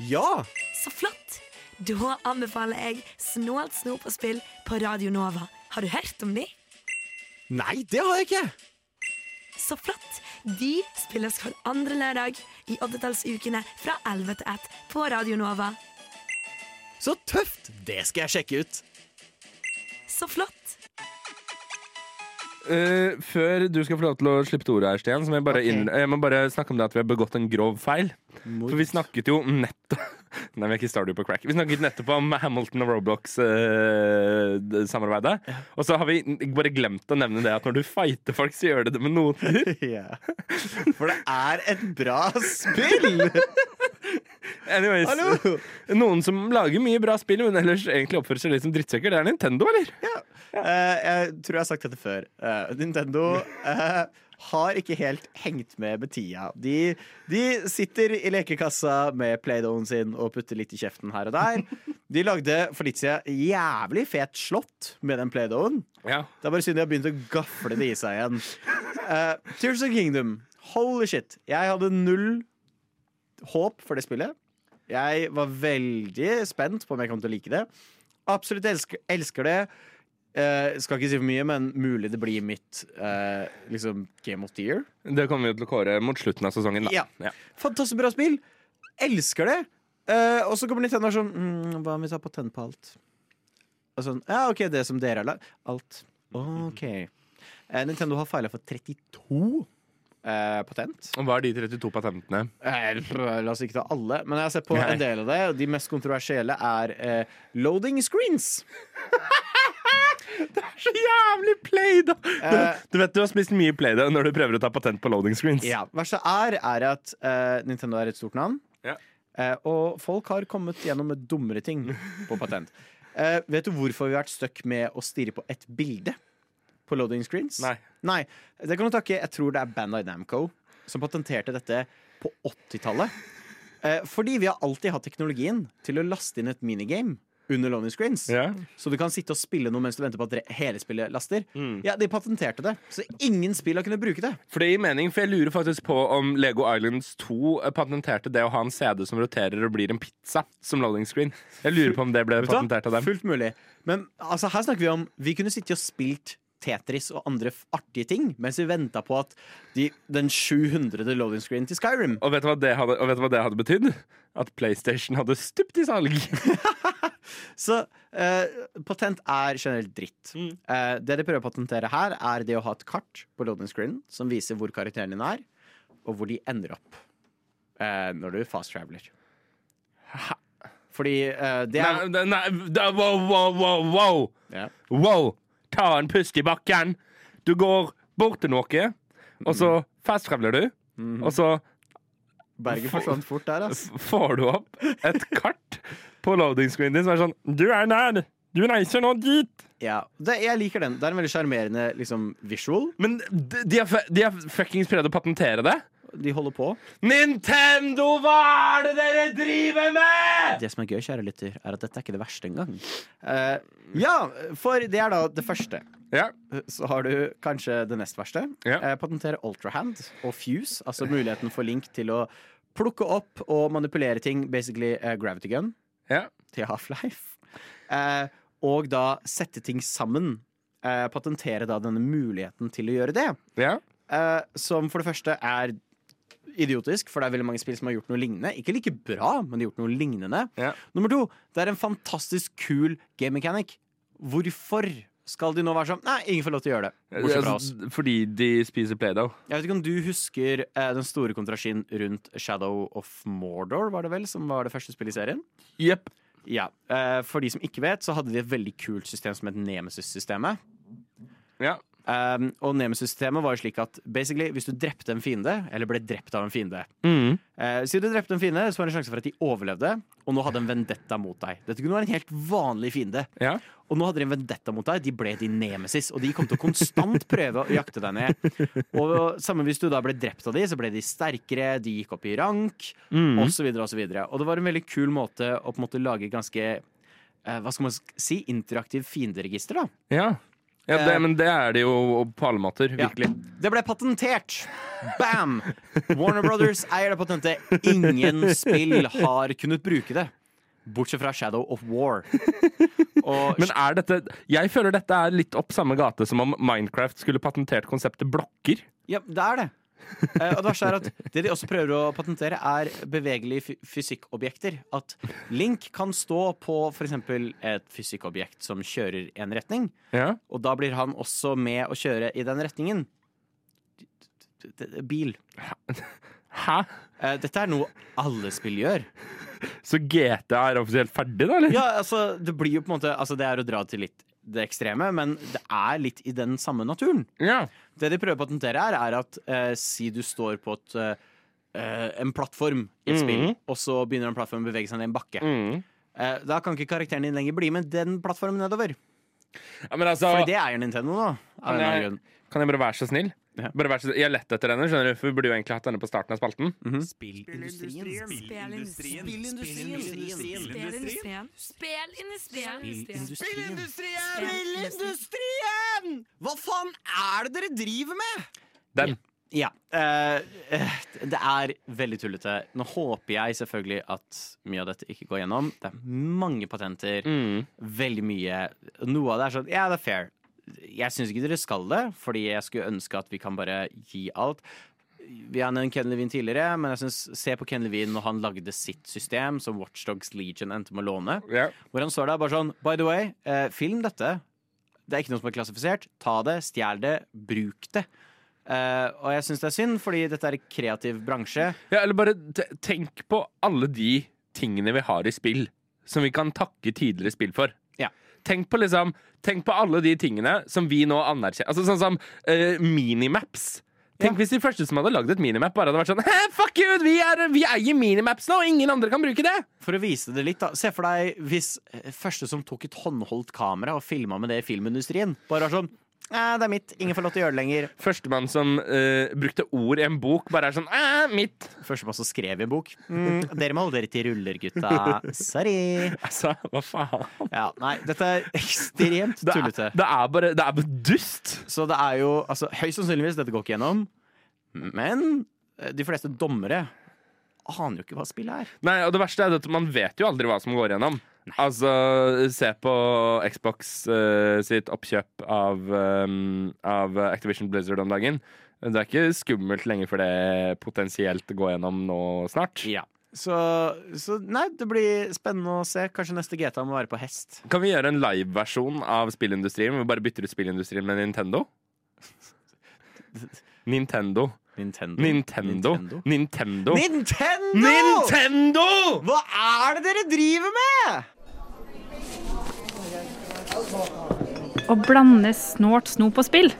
Ja! Så flott! Da anbefaler jeg Snålt snop og spill på Radio Nova. Har du hørt om de? Nei, det har jeg ikke! Så flott! De spilles hver andre lørdag i oddetallsukene fra 11 til 1 på Radio Nova. Så tøft! Det skal jeg sjekke ut. Så flott! Eh, før du skal få lov til å slippe til ordet her, Sten, så må jeg bare, okay. inn, jeg må bare snakke om det at vi har begått en grov feil. For vi snakket jo nettopp Nei, vi er ikke Stardew på crack. Vi snakket nettopp om Hamilton og Roblox-samarbeidet. og så har vi bare glemt å nevne det at når du fighter folk, så gjør du det med noter. Yeah. For det er et bra spill! Anyways, Hallo! Noen som lager mye bra spill, men ellers egentlig oppfører seg litt som drittsekker, det er Nintendo, eller? Eh, jeg tror jeg har sagt dette før. Uh, Nintendo uh, har ikke helt hengt med med tida. De, de sitter i lekekassa med Play-Dohen sin og putter litt i kjeften her og der. De lagde for litt siden jævlig fet slott med den Play-Dohen. Ja. Det er bare synd de har begynt å gafle det i seg igjen. Uh, Tears of Kingdom. Holy shit. Jeg hadde null håp for det spillet. Jeg var veldig spent på om jeg kom til å like det. Absolutt elsker, elsker det. Eh, skal ikke si for mye, men mulig det blir mitt eh, liksom Game of the Year. Det kommer vi til å kåre mot slutten av sesongen. Da. Ja. Fantastisk bra spill. Elsker det. Eh, og så kommer Nintendo og sånn mm, Hva om vi tar patent på alt? Og sånn, ja, OK, det som dere har lagd. Alt. OK. Eh, Nintendo har feila for 32 eh, patent. Og hva er de 32 patentene? Eh, La oss ikke ta alle, men jeg har sett på Nei. en del av det. Og de mest kontroversielle er eh, loading screens. Det er Så jævlig play, da! Du, Eh, du vet du har spist mye play da når du prøver å ta patent på loading screens. Ja, Verste er, er at eh, Nintendo er et stort navn. Ja. Eh, og folk har kommet gjennom med dummere ting på patent. Eh, vet du hvorfor vi har vært stuck med å stirre på et bilde på loading screens? Nei. Nei, Det kan du takke Jeg tror det er Bandai Namco som patenterte dette på 80-tallet. Eh, fordi vi har alltid hatt teknologien til å laste inn et minigame under loading screens. Yeah. Så du kan sitte og spille noe mens du venter på at hele spillet laster. Mm. Ja, De patenterte det, så ingen spill har kunnet bruke det. For det gir mening, for jeg lurer faktisk på om Lego Islands 2 patenterte det å ha en CD som roterer og blir en pizza som loading screen. Jeg lurer på om det ble patentert av dem. Fullt mulig. Men altså, her snakker vi om Vi kunne sittet og spilt Tetris og andre artige ting mens vi venta på at de, den 700. loading screen til Skyrim Og vet du hva det hadde, og vet du hva det hadde betydd? At PlayStation hadde stupt i salg. Så eh, patent er generelt dritt. Mm. Eh, det de prøver å patentere her, er det å ha et kart på loading screen som viser hvor karakteren din er, og hvor de ender opp eh, når du fast traveler. Fordi eh, det er Nei, nei, da- wow, wow, wow, wow. Yeah. Wow! Ta en pust i bakken. Du går bort til noe, og så fasttraveler du. Og så Berget forsvant fort der, ass. får du opp et kart på loading screen din som er sånn Du er nær! Du reiser nå dit! Ja, det, jeg liker den. Det er en veldig sjarmerende liksom, visual. Men de, har, de har fuckings prøvd å patentere det. De holder på. Nintendo, hva er det dere driver med?! Det som er gøy, kjære lytter, er at dette er ikke det verste engang. Uh, ja, for det er da det første. Ja. Så har du kanskje det nest verste. Ja. Uh, patentere ultrahand og fuse, altså muligheten for Link til å plukke opp og manipulere ting, basically uh, gravity gun, Ja. til Half-Life. Og da sette ting sammen. Patentere da denne muligheten til å gjøre det. ja. Uh, som for det første er idiotisk, for det er veldig mange spill som har gjort noe lignende. Ikke like bra, men de har gjort noe lignende. Ja. Nummer to, det er en fantastisk kul game mechanic. Hvorfor skal de nå være sånn Nei, ingen får lov til å gjøre det. Altså, Fordi de spiser Play-Doh. Jeg vet ikke om du husker eh, den store kontrasjen rundt Shadow of Mordor, var det vel, som var det første spillet i serien? Jepp. Ja. Eh, for de som ikke vet, så hadde de et veldig kult system som het Nemesis-systemet. Ja. Um, og Nemesis-systemet var jo slik at basically, hvis du drepte en fiende, eller ble drept av en fiende Mm. uh, Si du drepte en fiende, så var det en sjanse for at de overlevde, og nå hadde en vendetta mot deg. Dette kunne være en helt vanlig fiende. Ja. Og nå hadde de en vendetta mot deg. De ble din nemesis, og de kom til å konstant prøve å jakte deg ned. Og samme hvis du da ble drept av de, så ble de sterkere, de gikk opp i rank, Mm. og så videre og så videre. Og det var en veldig kul måte å på en måte lage ganske eh, hva skal man si? Interaktiv fienderegister, da. Ja. Ja det, Eh. men det er det jo på alle måter. Ja. Det ble patentert! Bam! Warner Brothers eier det patentet. Ingen spill har kunnet bruke det. Bortsett fra Shadow of War. Og Men er dette Jeg føler dette er litt opp samme gate som om Minecraft skulle patentert konseptet blokker. ja, det er det. Eh, og det verste er at det de også prøver å patentere, er bevegelige fy- fysikkobjekter. At Link kan stå på f.eks. et fysikkobjekt som kjører en retning, Ja. og da blir han også med å kjøre i den retningen. Bil. Hæ? Uh, Dette er noe alle spill gjør. Så GTA er offisielt ferdig, da? eller? Ja, altså, det blir jo på en måte Altså, det er å dra til litt det ekstreme, men det er litt i den samme naturen. Ja. Det de prøver å patentere her, er at eh, si du står på et, eh, en plattform i et Mhm. spill, og så begynner den plattformen å bevege seg ned en bakke. Mm. Eh, da kan ikke karakteren din lenger bli med den plattformen nedover. ja men altså For det eier Nintendo. Av Kan en jeg, kan jeg bare være så snill? Ja. Bare vær så, jeg har lett etter denne, skjønner du, for vi burde jo egentlig hatt denne på starten av spalten. Spillindustrien. Spillindustrien. Spillindustrien. Spillindustrien! Spillindustrien! Hva faen er det dere driver med? Den. Ja. eh, eh, det er veldig tullete. Nå håper jeg selvfølgelig at mye av dette ikke går gjennom. Det er mange patenter. Mm. Veldig mye. Noe av det er sånn Ja, det er fair. Jeg syns ikke dere skal det, fordi jeg skulle ønske at vi kan bare gi alt. Vi har nevnt Ken Levine tidligere, men jeg synes, se på Ken Levine når han lagde sitt system, som Watchdogs Legion endte med å låne. Yeah. Hvor han står der bare sånn By the way, eh, film dette. Det er ikke noe som er klassifisert. Ta det, stjel det, bruk det. Eh, og jeg syns det er synd, fordi dette er en kreativ bransje. Ja, eller bare tenk på alle de tingene vi har i spill som vi kan takke tidligere spill for. Tenk på liksom Tenk på alle de tingene som vi nå anerkjenner. Altså Sånn som uh, minimaps. Tenk hvis de første som hadde lagd et minimap, bare hadde vært sånn «Hæ, Fuck you! Vi, er, vi eier minimaps nå! Ingen andre kan bruke det! For å vise det litt, da. Se for deg hvis eh, første som tok et håndholdt kamera og filma med det i filmindustrien, bare var sånn det er mitt. Ingen får lov til å gjøre det lenger. Førstemann som uh, brukte ord i en bok, bare er sånn Æ, mitt! Førstemann som skrev i en bok. Mm, dere må holde dere til ruller, gutta. Sorry. Altså, hva faen? Ja, nei, dette er ekstremt Det er, tullete. det er bare Det er bare dust! Så det er jo altså, Høyst sannsynligvis, dette går ikke gjennom. Men eh, de fleste dommere aner jo ikke hva spillet er. Nei, og det verste er at man vet jo aldri hva som går gjennom. Altså, se på Xbox uh, sitt oppkjøp av, um, av Activision Blizzard om dagen. Det er ikke skummelt lenger for det potensielt går gjennom nå snart. Ja. Så, så nei, det blir spennende å se. Kanskje neste GTA må være på hest. Kan vi gjøre en liveversjon av spillindustrien? Vi bare bytter ut spillindustrien med Nintendo? Nintendo. Nintendo. Nintendo. Nintendo. Nintendo! Nintendo! Hva er det dere driver med?! Å blande snålt snop og spill?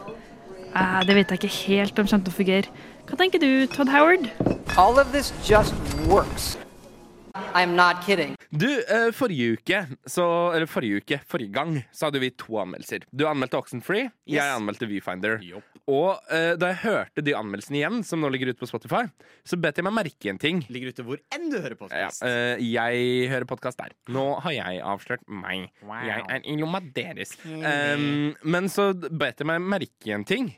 Eh, det vet jeg ikke helt om kommer til å fungere. Hva tenker du, Todd Howard? All of this just works. I'm not kidding. Du, eh, forrige uke, så, eller forrige uke, forrige gang, så hadde vi to anmeldelser. Du anmeldte Oxenfree, Yes. jeg anmeldte Viewfinder. Og uh, da jeg hørte de anmeldelsene igjen, som nå ligger ute på Spotify, så bet jeg meg merke en ting. Ligger ute hvor enn du hører Ja, podkast. eh, jeg hører podkast der. Nå har jeg avslørt meg. Wow. Jeg er i lomma deres. Um, men så bet jeg meg merke en ting.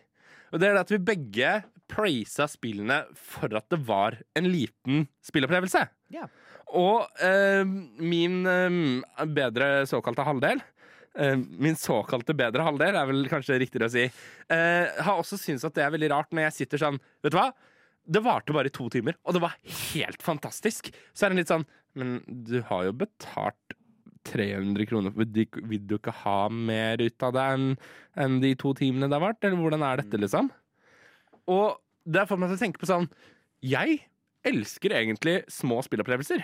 Og det er det at vi begge praisa spillene for at det var en liten spillopplevelse. Ja. Og eh, min eh, bedre såkalte halvdel eh, Min såkalte bedre halvdel er vel kanskje riktigere å si. eh, har også syntes at det er veldig rart når jeg sitter sånn Vet du hva? Det varte bare i to timer, og det var helt fantastisk. Så er det litt sånn Men du har jo betalt 300 kroner. Vil du, vil du ikke ha mer ut av det enn enn de to timene det har vært? Eller hvordan er dette, liksom? Og det har fått meg til å tenke på sånn Jeg elsker egentlig små spillopplevelser.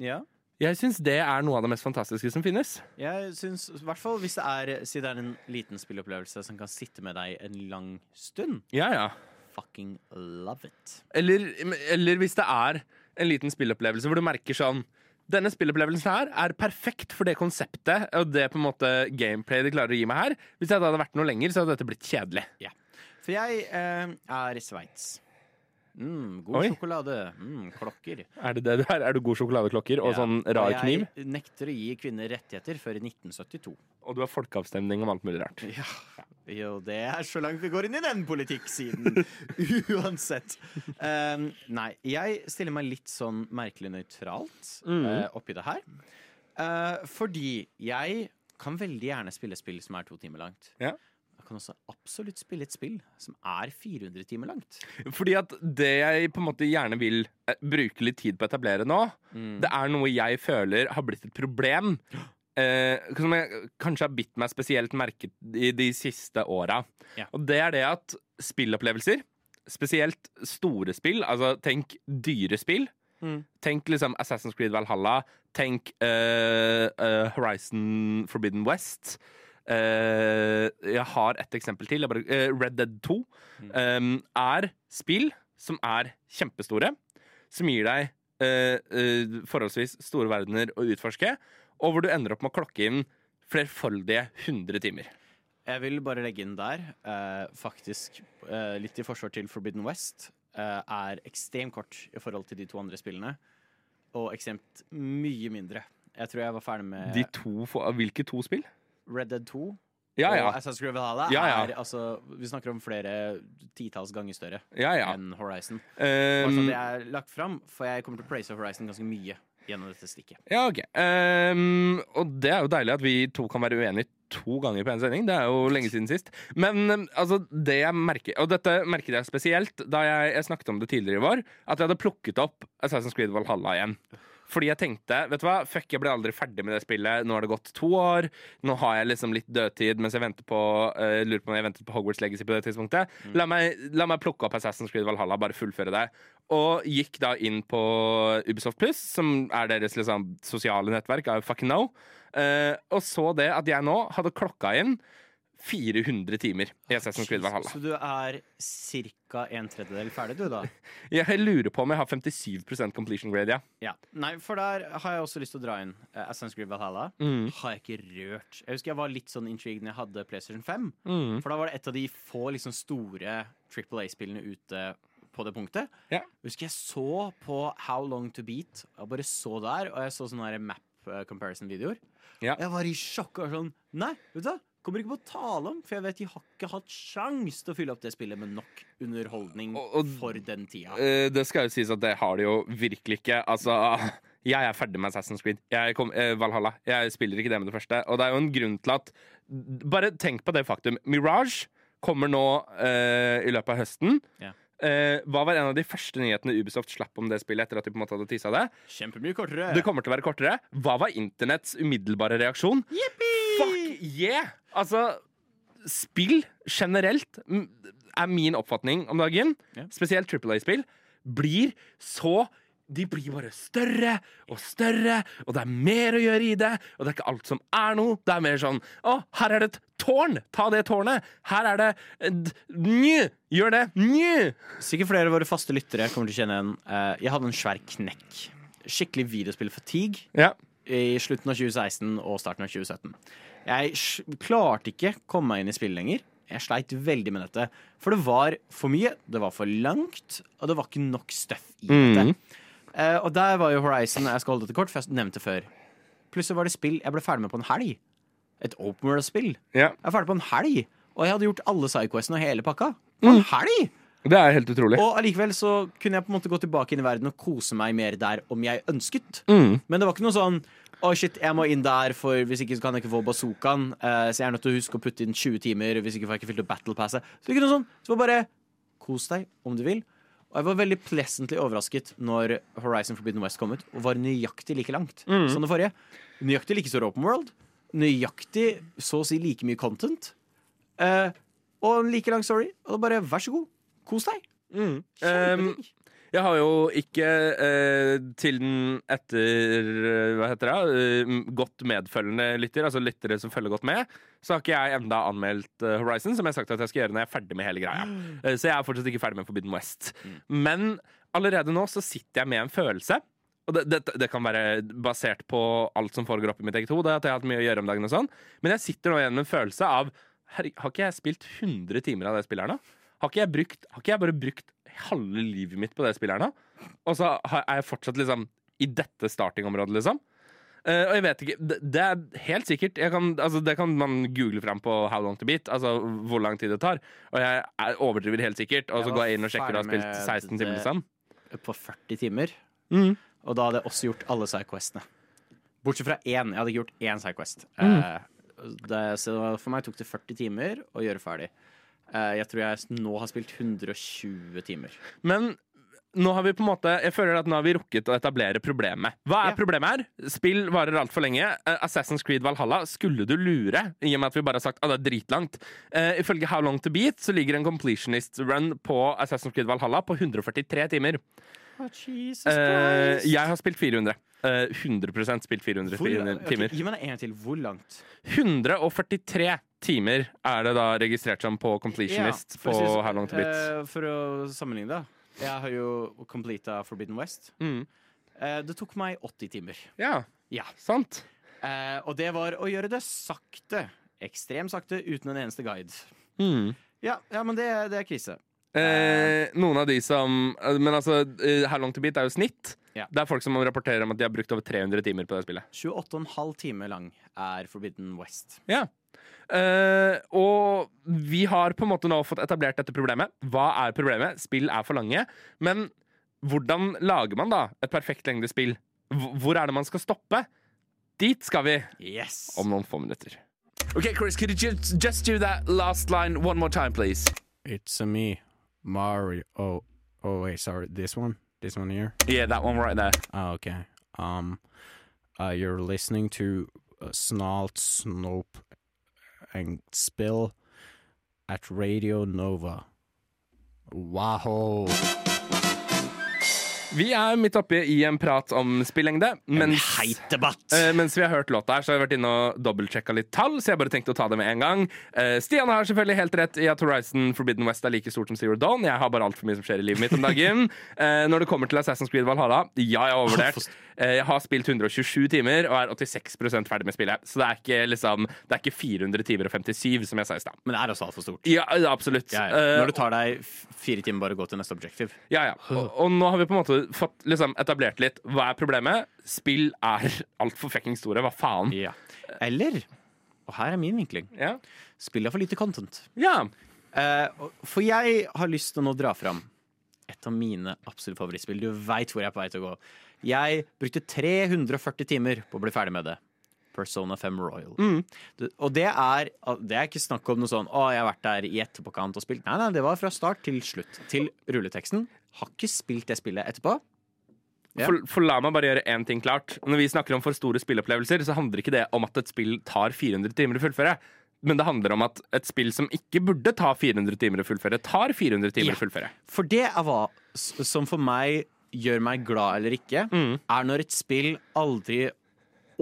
Ja. Jeg syns det er noe av det mest fantastiske som finnes. Jeg synes, i hvert fall hvis det er, si det er en liten spillopplevelse som kan sitte med deg en lang stund. Ja, ja. Fucking love it. Eller, eller hvis det er en liten spillopplevelse hvor du merker sånn denne spillopplevelsen her er perfekt for det konseptet og det på en måte gameplay de klarer å gi meg her. Hvis det hadde vært noe lenger, så hadde dette blitt kjedelig. Ja. For jeg eh, er Sveits. Mm, god Oi. sjokolade. Mm, klokker. Er det det du er? Er du god sjokoladeklokker og Ja, sånn rar kniv? Jeg nekter å gi kvinner rettigheter før i 1972. Og du har folkeavstemning om alt mulig rart. Ja, jo, det er så langt vi går inn i den politikksiden. Uansett. Um, nei, jeg stiller meg litt sånn merkelig nøytralt Mm. uh, oppi det her. Uh, fordi jeg kan veldig gjerne spille spill som er to timer langt. Ja. Jeg kan også absolutt spille et spill som er 400 timer langt. Fordi at det jeg på en måte gjerne vil eh, bruke litt tid på å etablere nå, Mm. det er noe jeg føler har blitt et problem. Eh, som jeg kanskje har bitt meg spesielt merket i de siste åra. Ja. Og det er det at spillopplevelser, spesielt store spill, altså tenk dyre spill Mm. Tenk liksom Assassin's Creed Valhalla. Tenk eh, eh, Horizon Forbidden West. Eh, jeg har et eksempel til. Bare, eh, Red Dead 2 um, er spill som er kjempestore, som gir deg eh, forholdsvis store verdener å utforske, og hvor du ender opp med å klokke inn flerfoldige 100 timer. Jeg vil bare legge inn der, eh, faktisk eh, litt i forsvar til Forbidden West, eh, er ekstremt kort i forhold til de to andre spillene. Og ekstremt mye mindre. Jeg tror jeg var ferdig med De to, hvilke to spill? Red Dead 2 Ja, ja. og Assassin's Creed Valhalla. Ja, ja. Er, altså, vi snakker om flere titalls ganger større Ja, ja. enn Horizon. Um, altså, det er lagt fram, for jeg kommer til å praise Horizon ganske mye gjennom dette stikket. Ja, ok. Um, og det er jo deilig at vi to kan være uenige to ganger på en sending. Det er jo lenge siden sist. Men um, altså, det jeg merker Og dette merket jeg spesielt da jeg, jeg snakket om det tidligere i vår, at jeg hadde plukket opp Assassin's Creed Valhalla igjen. Fordi jeg tenkte vet du hva, fuck, jeg ble aldri ferdig med det spillet. Nå har det gått to år. Nå har jeg liksom litt dødtid mens jeg venter på uh, lurer på om jeg ventet på Hogwarts Legacy på det tidspunktet. La, meg, la meg plukke opp Assassin's Creed Valhalla, bare fullføre det. Og gikk da inn på Ubisoft Plus, som er deres liksom, sosiale nettverk. I fucking know. Uh, og så det at jeg nå hadde klokka inn 400 timer i Assassin's Creed Valhalla. Så du er ca. en tredjedel ferdig, du, da? Jeg lurer på om jeg har 57% completion grade, ja. Ja. Nei, for der har jeg også lyst til å dra inn uh, Assassin's Creed Valhalla. Mm. Har jeg ikke rørt. Jeg husker jeg var litt sånn intrigued når jeg hadde PlayStation 5. Mm. For da var det et av de få liksom store Triple A-spillene ute på det punktet. Ja. Husker jeg så på How Long To Beat. Jeg bare så der, og jeg så sånne map eh, comparison-videoer. Ja. Jeg var i sjokk og sånn Nei, vet du hva? Kommer ikke på tale om, for jeg vet de har ikke hatt sjans til å fylle opp det spillet med nok underholdning for den tida. Uh, det skal jo sies at det har de jo virkelig ikke. Altså, jeg er ferdig med Assassin's Creed. Jeg kom, eh, Valhalla. Jeg spiller ikke det med det første. Og det er jo en grunn til at Bare tenk på det faktum. Mirage kommer nå eh, i løpet av høsten. Ja. Eh, hva var en av de første nyhetene Ubisoft slapp om det spillet etter at de på en måte hadde tisa det? Kjempemye kortere. Det kommer til å være kortere. Hva var internetts umiddelbare reaksjon? Fuck yeah! Altså, spill generelt er min oppfatning om dagen, spesielt Triple A-spill, blir så de blir bare større og større, og det er mer å gjøre i det. Og det er ikke alt som er noe. Det er mer sånn Å, her er det et tårn! Ta det tårnet! Her er det et Njø! Gjør det! Njø! Sikkert flere av våre faste lyttere kommer til å kjenne en eh, Jeg hadde en svær knekk. Skikkelig videospill-fatigue Ja. I slutten av 2016 og starten av 2017. Jeg klarte ikke komme meg inn i spillet lenger. Jeg sleit veldig med dette. For det var for mye, det var for langt, og det var ikke nok stuff i Mm. dette. Eh, og der var jo Horizon Jeg skal holde dette kort, for jeg nevnte før. Plutselig var det spill jeg ble ferdig med på en helg. Et open world-spill. Yeah. Jeg er ferdig på en helg. Og jeg hadde gjort alle sidequestene og hele pakka. På en helg! Det er helt utrolig. Og allikevel så kunne jeg på en måte gå tilbake inn i verden og kose meg mer der om jeg ønsket. Mm. Men det var ikke noe sånn å shit, jeg må inn der, for hvis ikke så kan jeg ikke få bazookaen. Uh, så jeg er nødt til å huske å putte inn 20 timer, hvis ikke får jeg ikke fylt opp battle passet. Så ikke noe sånn. Så var bare kos deg om du vil. Og jeg var veldig pleasantly overrasket når Horizon Forbidden West kom ut, og var nøyaktig like langt Mm. som det forrige. Nøyaktig like stor open world. Nøyaktig så å si like mye content. Uh, og en like lang story. Og da bare vær så god, kos deg. Um, jeg har jo ikke eh, til den etter eh, Hva heter det? eh, godt medfølgende lytter, altså lyttere som følger godt med, så har ikke jeg enda anmeldt eh, Horizon, som jeg har sagt at jeg skal gjøre når jeg er ferdig med hele greia. Så jeg er fortsatt ikke ferdig med Forbidden West. Men allerede nå så sitter jeg med en følelse. Og det, det, det kan være basert på alt som foregår oppi mitt eget hode, at jeg har hatt mye å gjøre om dagen og sånn, men jeg sitter nå igjen med en følelse av har ikke jeg spilt 100 timer av det spillet her nå? Har ikke jeg, brukt, har ikke jeg bare brukt halve livet mitt på det spillet her nå? Og så er jeg fortsatt liksom i dette startingområdet, liksom. Uh, og jeg vet ikke Det, det er helt sikkert jeg kan, altså, Det kan man google fram på How long to beat, altså hvor lang tid det tar. Og jeg er overdriver helt sikkert, og så går jeg inn og sjekker og har spilt med 16 timer, det liksom. På 40 timer. Mm. Og da hadde jeg også gjort alle sidequestene. Bortsett fra én. Jeg hadde ikke gjort én sidequest. Mm. Uh, det, så for meg tok det 40 timer å gjøre ferdig. Eh, jeg tror jeg nå har spilt 120 timer. Men nå har vi på en måte Jeg føler at nå har vi rukket å etablere problemet. Hva er problemet her? Spill varer altfor lenge. Eh, Assassin's Creed Valhalla skulle du lure, i og med at vi bare har sagt at det er dritlangt. Uh, ifølge How Long To Beat så ligger en completionist run på Assassin's Creed Valhalla på 143 timer. Jesus uh, jeg har spilt 400. Uh, 100% spilt 400 Hvor- timer. Okay, gi meg det en gang til. Hvor langt? 143 timer er det da registrert som på completionist Ja, på sånn, How Long To Beat. Uh, for å sammenligne, da. Jeg har jo completa Forbidden West. Mm. Uh, det tok meg 80 timer. Ja, Ja. sant. Uh, og det var å gjøre det sakte. Ekstremt sakte, uten en eneste guide. Mm. Ja, ja men det, det er krise. Eh, noen av de som eh, Men altså, How Long To Beat er jo snitt. Ja. Det er folk som rapporterer om at de har brukt over 300 timer på det spillet. 28,5 timer lang er Forbidden West. Ja. Eh, og vi har på en måte nå fått etablert dette problemet. Hva er problemet? Spill er for lange. Men hvordan lager man da et perfekt lengde spill? Hvor er det man skal stoppe? Dit skal vi Yes. om noen få minutter. Ok, Chris, could you just, just do that last line one more time, please? It's a me, Mario. Oh, oh wait, sorry. This one? This one here? Yeah, that one right there. Oh, okay. Um, uh, you're listening to uh, Snalt, Snope and Spill at Radio Nova. Wow. Vi er midt oppe i en prat om spillengde. Mens, heit debatt! Uh, mens vi har hørt låta her, så har jeg vært inne og dobbeltsjekka litt tall, så jeg bare tenkte å ta det med en gang. Uh, Stian har selvfølgelig helt rett i at Horizon Forbidden West er like stort som Zero Dawn. Jeg har bare altfor mye som skjer i livet mitt om dagen. Uh, når det kommer til Assassin's Creed Valhalla, ja, jeg har overvurdert. Eh, jeg har spilt 127 timer og er 86 ferdig med spillet. Så det er ikke, liksom, det er ikke 400 timer og 57, som jeg sa i stad. Men det er også altfor stort. Ja, absolutt. Ja, ja. Eh, Når det tar deg fire timer bare å gå til neste objective. Ja, ja. Og, og nå har vi på en måte fått liksom, etablert litt. Hva er problemet? Spill er altfor fucking store. Hva faen? Ja. Eller, og her er min vinkling, Ja. spill er for lite content. ja. Uh, for jeg har lyst til å nå dra fram et av mine absolutt favorittspill. Du veit hvor jeg er på vei til å gå. Jeg brukte 340 timer på å bli ferdig med det. Persona 5 Royal. Mm. Og det er, det er ikke snakk om noe sånn 'Å, jeg har vært der i etterpåkant og spilt'. Nei, nei, det var fra start til slutt. Til rulleteksten. Har ikke spilt det spillet etterpå. Yeah. For, for la meg bare gjøre én ting klart. Når vi snakker om for store spillopplevelser, så handler ikke det om at et spill tar 400 timer å fullføre. Men det handler om at et spill som ikke burde ta 400 timer å fullføre, tar 400 timer Ja. å fullføre. For det er hva som for meg gjør meg glad eller ikke, er når et spill aldri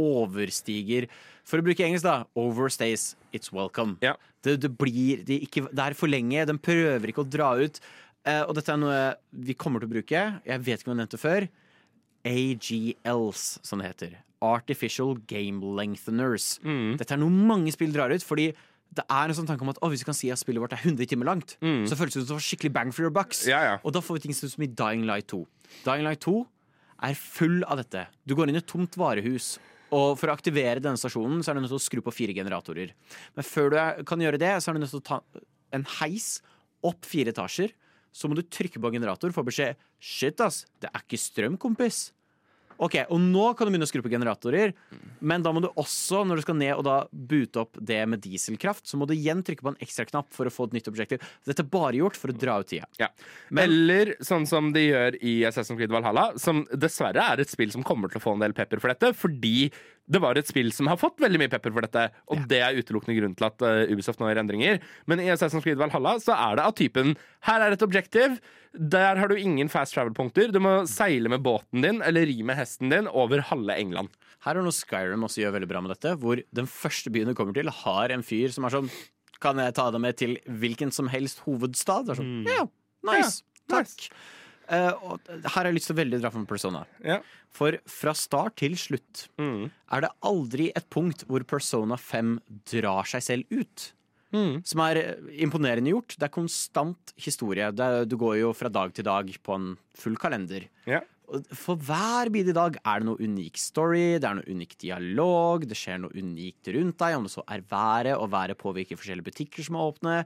overstiger For å bruke engelsk, da. Overstays its welcome. Ja. Det, det blir det, ikke, det er for lenge. Den prøver ikke å dra ut. Eh, og dette er noe vi kommer til å bruke. Jeg vet ikke om jeg nevnte før. AGLs, som det heter. Artificial Game Lengtheners. Dette er noe mange spill drar ut, fordi det er en sånn tanke om at hvis vi kan si at spillet vårt er 100 timer langt, så føles det som det var skikkelig bang for your bucks. Ja, ja. Og da får vi ting som i Dying Light 2. Dying Light 2 er full av dette. Du går inn i et tomt varehus. Og for å aktivere denne stasjonen Så er du nødt til å skru på fire generatorer. Men før du kan gjøre det, så er du nødt til å ta en heis opp fire etasjer. Så må du trykke på en generator og få beskjed Shit, ass, det er ikke strøm, kompis. Ok, Og nå kan du begynne å skru på generatorer, men da må du også, når du skal ned og da boote opp det med dieselkraft, så må du igjen trykke på en ekstra knapp for å få et nytt objektiv. Dette er bare gjort for å dra ut tida. Ja. Men- Eller sånn som de gjør i Assassin's Creed Valhalla, som dessverre er et spill som kommer til å få en del pepper for dette, fordi det var et spill som har fått veldig mye pepper for dette, og det er utelukkende grunnen til at uh, Ubisoft nå gjør endringer. Men i Assassin's Creed Valhalla så er det av typen her er et objektiv, der har du ingen fast travel-punkter, du må seile med båten din eller ri med hesten din over halve England. Her er noe Skyrim også gjør veldig bra med dette, hvor den første byen du kommer til, har en fyr som er sånn Kan jeg ta deg med til hvilken som helst hovedstad? Det er sånn, ja, nice, Ja, takk. Eh, og her har jeg lyst til å veldig dra fram Persona. Ja. For fra start til slutt Mm. er det aldri et punkt hvor Persona 5 drar seg selv ut. Som er eh, imponerende gjort. Det er konstant historie. Er, du går jo fra dag til dag på en full kalender. Ja. For hver bidige dag er det noe unik story, det er noe unik dialog, det skjer noe unikt rundt deg, om det så er været, og været påvirker forskjellige butikker som er åpne,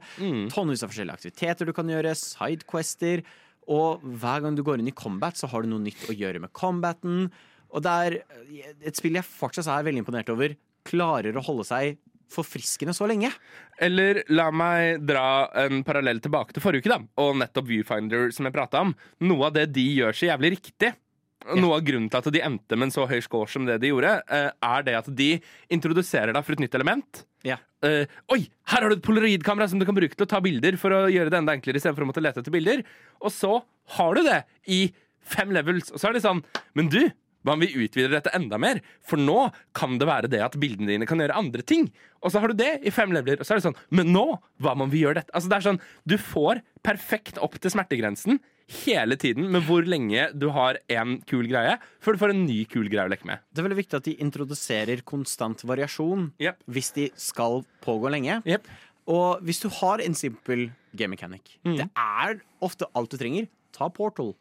tonnevis av forskjellige aktiviteter du kan gjøre, sidequester, og hver gang du går inn i combat, så har du noe nytt å gjøre med combaten. Og det er et spill jeg fortsatt er veldig imponert over, klarer å holde seg forfriskende så lenge. Eller la meg dra en parallell tilbake til forrige uke, da, og nettopp Viewfinder, som jeg prata om. Noe av det de gjør så jævlig riktig, noe av grunnen til at de endte med en så høy score som det de gjorde, eh, er det at de introduserer deg for et nytt element. Ja. Uh, Oi, her har du et polaroidkamera som du kan bruke til å ta bilder for å gjøre det enda enklere istedenfor å måtte lete etter bilder. Og så har du det i fem levels, og så er det sånn Men du, hva om vi utvider dette enda mer? For nå kan det være det at bildene dine kan gjøre andre ting. Og så har du det i fem leveler, og så er det sånn Men nå, hva om vi gjør dette? Altså det er sånn, Du får perfekt opp til smertegrensen hele tiden med hvor lenge du har en kul greie, før du får en ny kul greie å leke med. Det er veldig viktig at de introduserer konstant variasjon Yep. hvis de skal pågå lenge. Yep. Og hvis du har en simpel game mechanic, det er ofte alt du trenger. Ta Portal.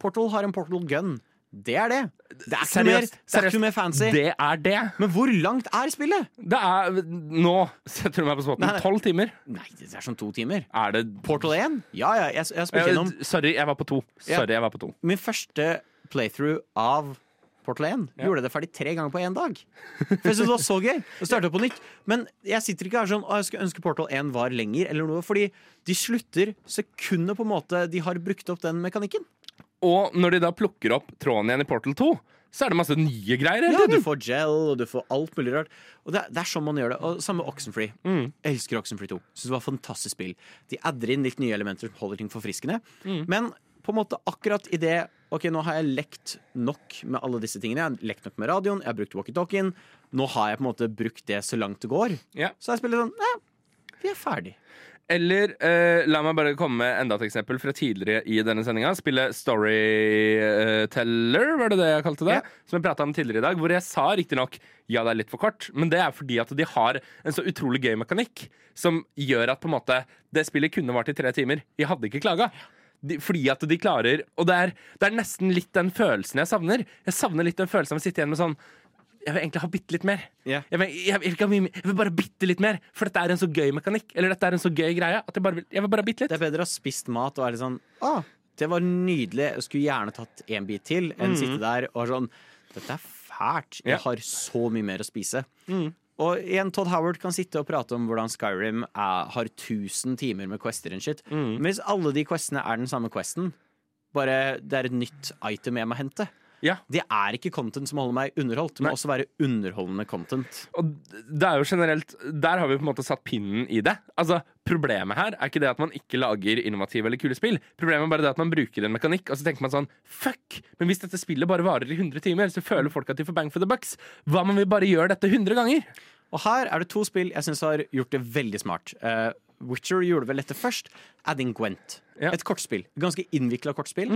Portal har en Portal gun. Det er det. Det er ikke, mer, det er ikke noe mer fancy. Det er det. Men hvor langt er spillet? Det er Nå setter du meg på spotten. Tolv timer. Nei, det er sånn to timer. Er det Portal 1? Ja, ja, jeg, jeg spilte Eh, gjennom Sorry, jeg var på to. Sorry, jeg var på to. min første playthrough av Portal 1. Gjorde det ferdig tre ganger på én dag. For jeg synes det var så gøy å starte på nytt. Men jeg sitter ikke her sånn Å, jeg skulle ønske Portal 1 var lenger, eller noe. Fordi de slutter sekundet på en måte de har brukt opp den mekanikken. Og når de da plukker opp tråden igjen i Portal 2, så er det masse nye greier Ja, du får gel, og du får alt mulig rart. Og det, det er sånn man gjør det. Og Samme Oxenfree. Mm. Jeg elsker Oxenfree 2. Synes det var et fantastisk spill. De adder inn litt nye elementer som holder ting forfriskende. Men på en måte akkurat i det Ok, nå har jeg lekt nok med alle disse tingene. Jeg har lekt nok med radioen, jeg har brukt walkietalkien. Nå har jeg på en måte brukt det så langt det går. Yeah. Så jeg spiller sånn Nei, vi er ferdig. Eller eh, la meg bare komme med enda et eksempel fra tidligere i denne sendinga. Spille Storyteller, var det det jeg kalte det? Som jeg prata om tidligere i dag. Hvor jeg sa riktignok ja, det er litt for kort, men det er fordi at de har en så utrolig gøy mekanikk som gjør at på en måte det spillet kunne vart i tre timer. Jeg hadde ikke klaga. De, fordi at de klarer Og det er, det er nesten litt den følelsen jeg savner. Jeg savner litt den følelsen av å sitte igjen med sånn jeg vil egentlig ha bitte litt mer. Yeah. Jeg, vil, jeg, vil ha mye, jeg vil bare bitte litt mer, for dette er en så gøy mekanikk. Eller dette er en så gøy greie at jeg bare vil, jeg vil bare ha bitte litt. Det er bedre å ha spist mat og er litt sånn Å, det var nydelig. Jeg skulle gjerne tatt en bit til enn mm. sitte der og sånn Dette er fælt. Jeg har så mye mer å spise. Mm. Og igjen, Todd Howard kan sitte og prate om hvordan Skyrim er, har 1000 timer med quester and shit. Mm. Men hvis alle de questene er den samme questen, bare det er et nytt item jeg må hente Ja. Det er ikke content som holder meg underholdt. Det må Nei. også være underholdende content. Og det er jo generelt Der har vi på en måte satt pinnen i det. Altså, Problemet her er ikke det at man ikke lager innovative eller kule spill. Problemet er bare det at man bruker en mekanikk, og så tenker man sånn Fuck! Men hvis dette spillet bare varer i 100 timer, så føler folk at de får bang for the bucks. Hva om vi bare gjør dette 100 ganger? Og her er det to spill jeg syns har gjort det veldig smart. Uh, Witcher gjorde vel dette først. Adding Gwent. Ja. Et kortspill. Ganske innvikla kortspill.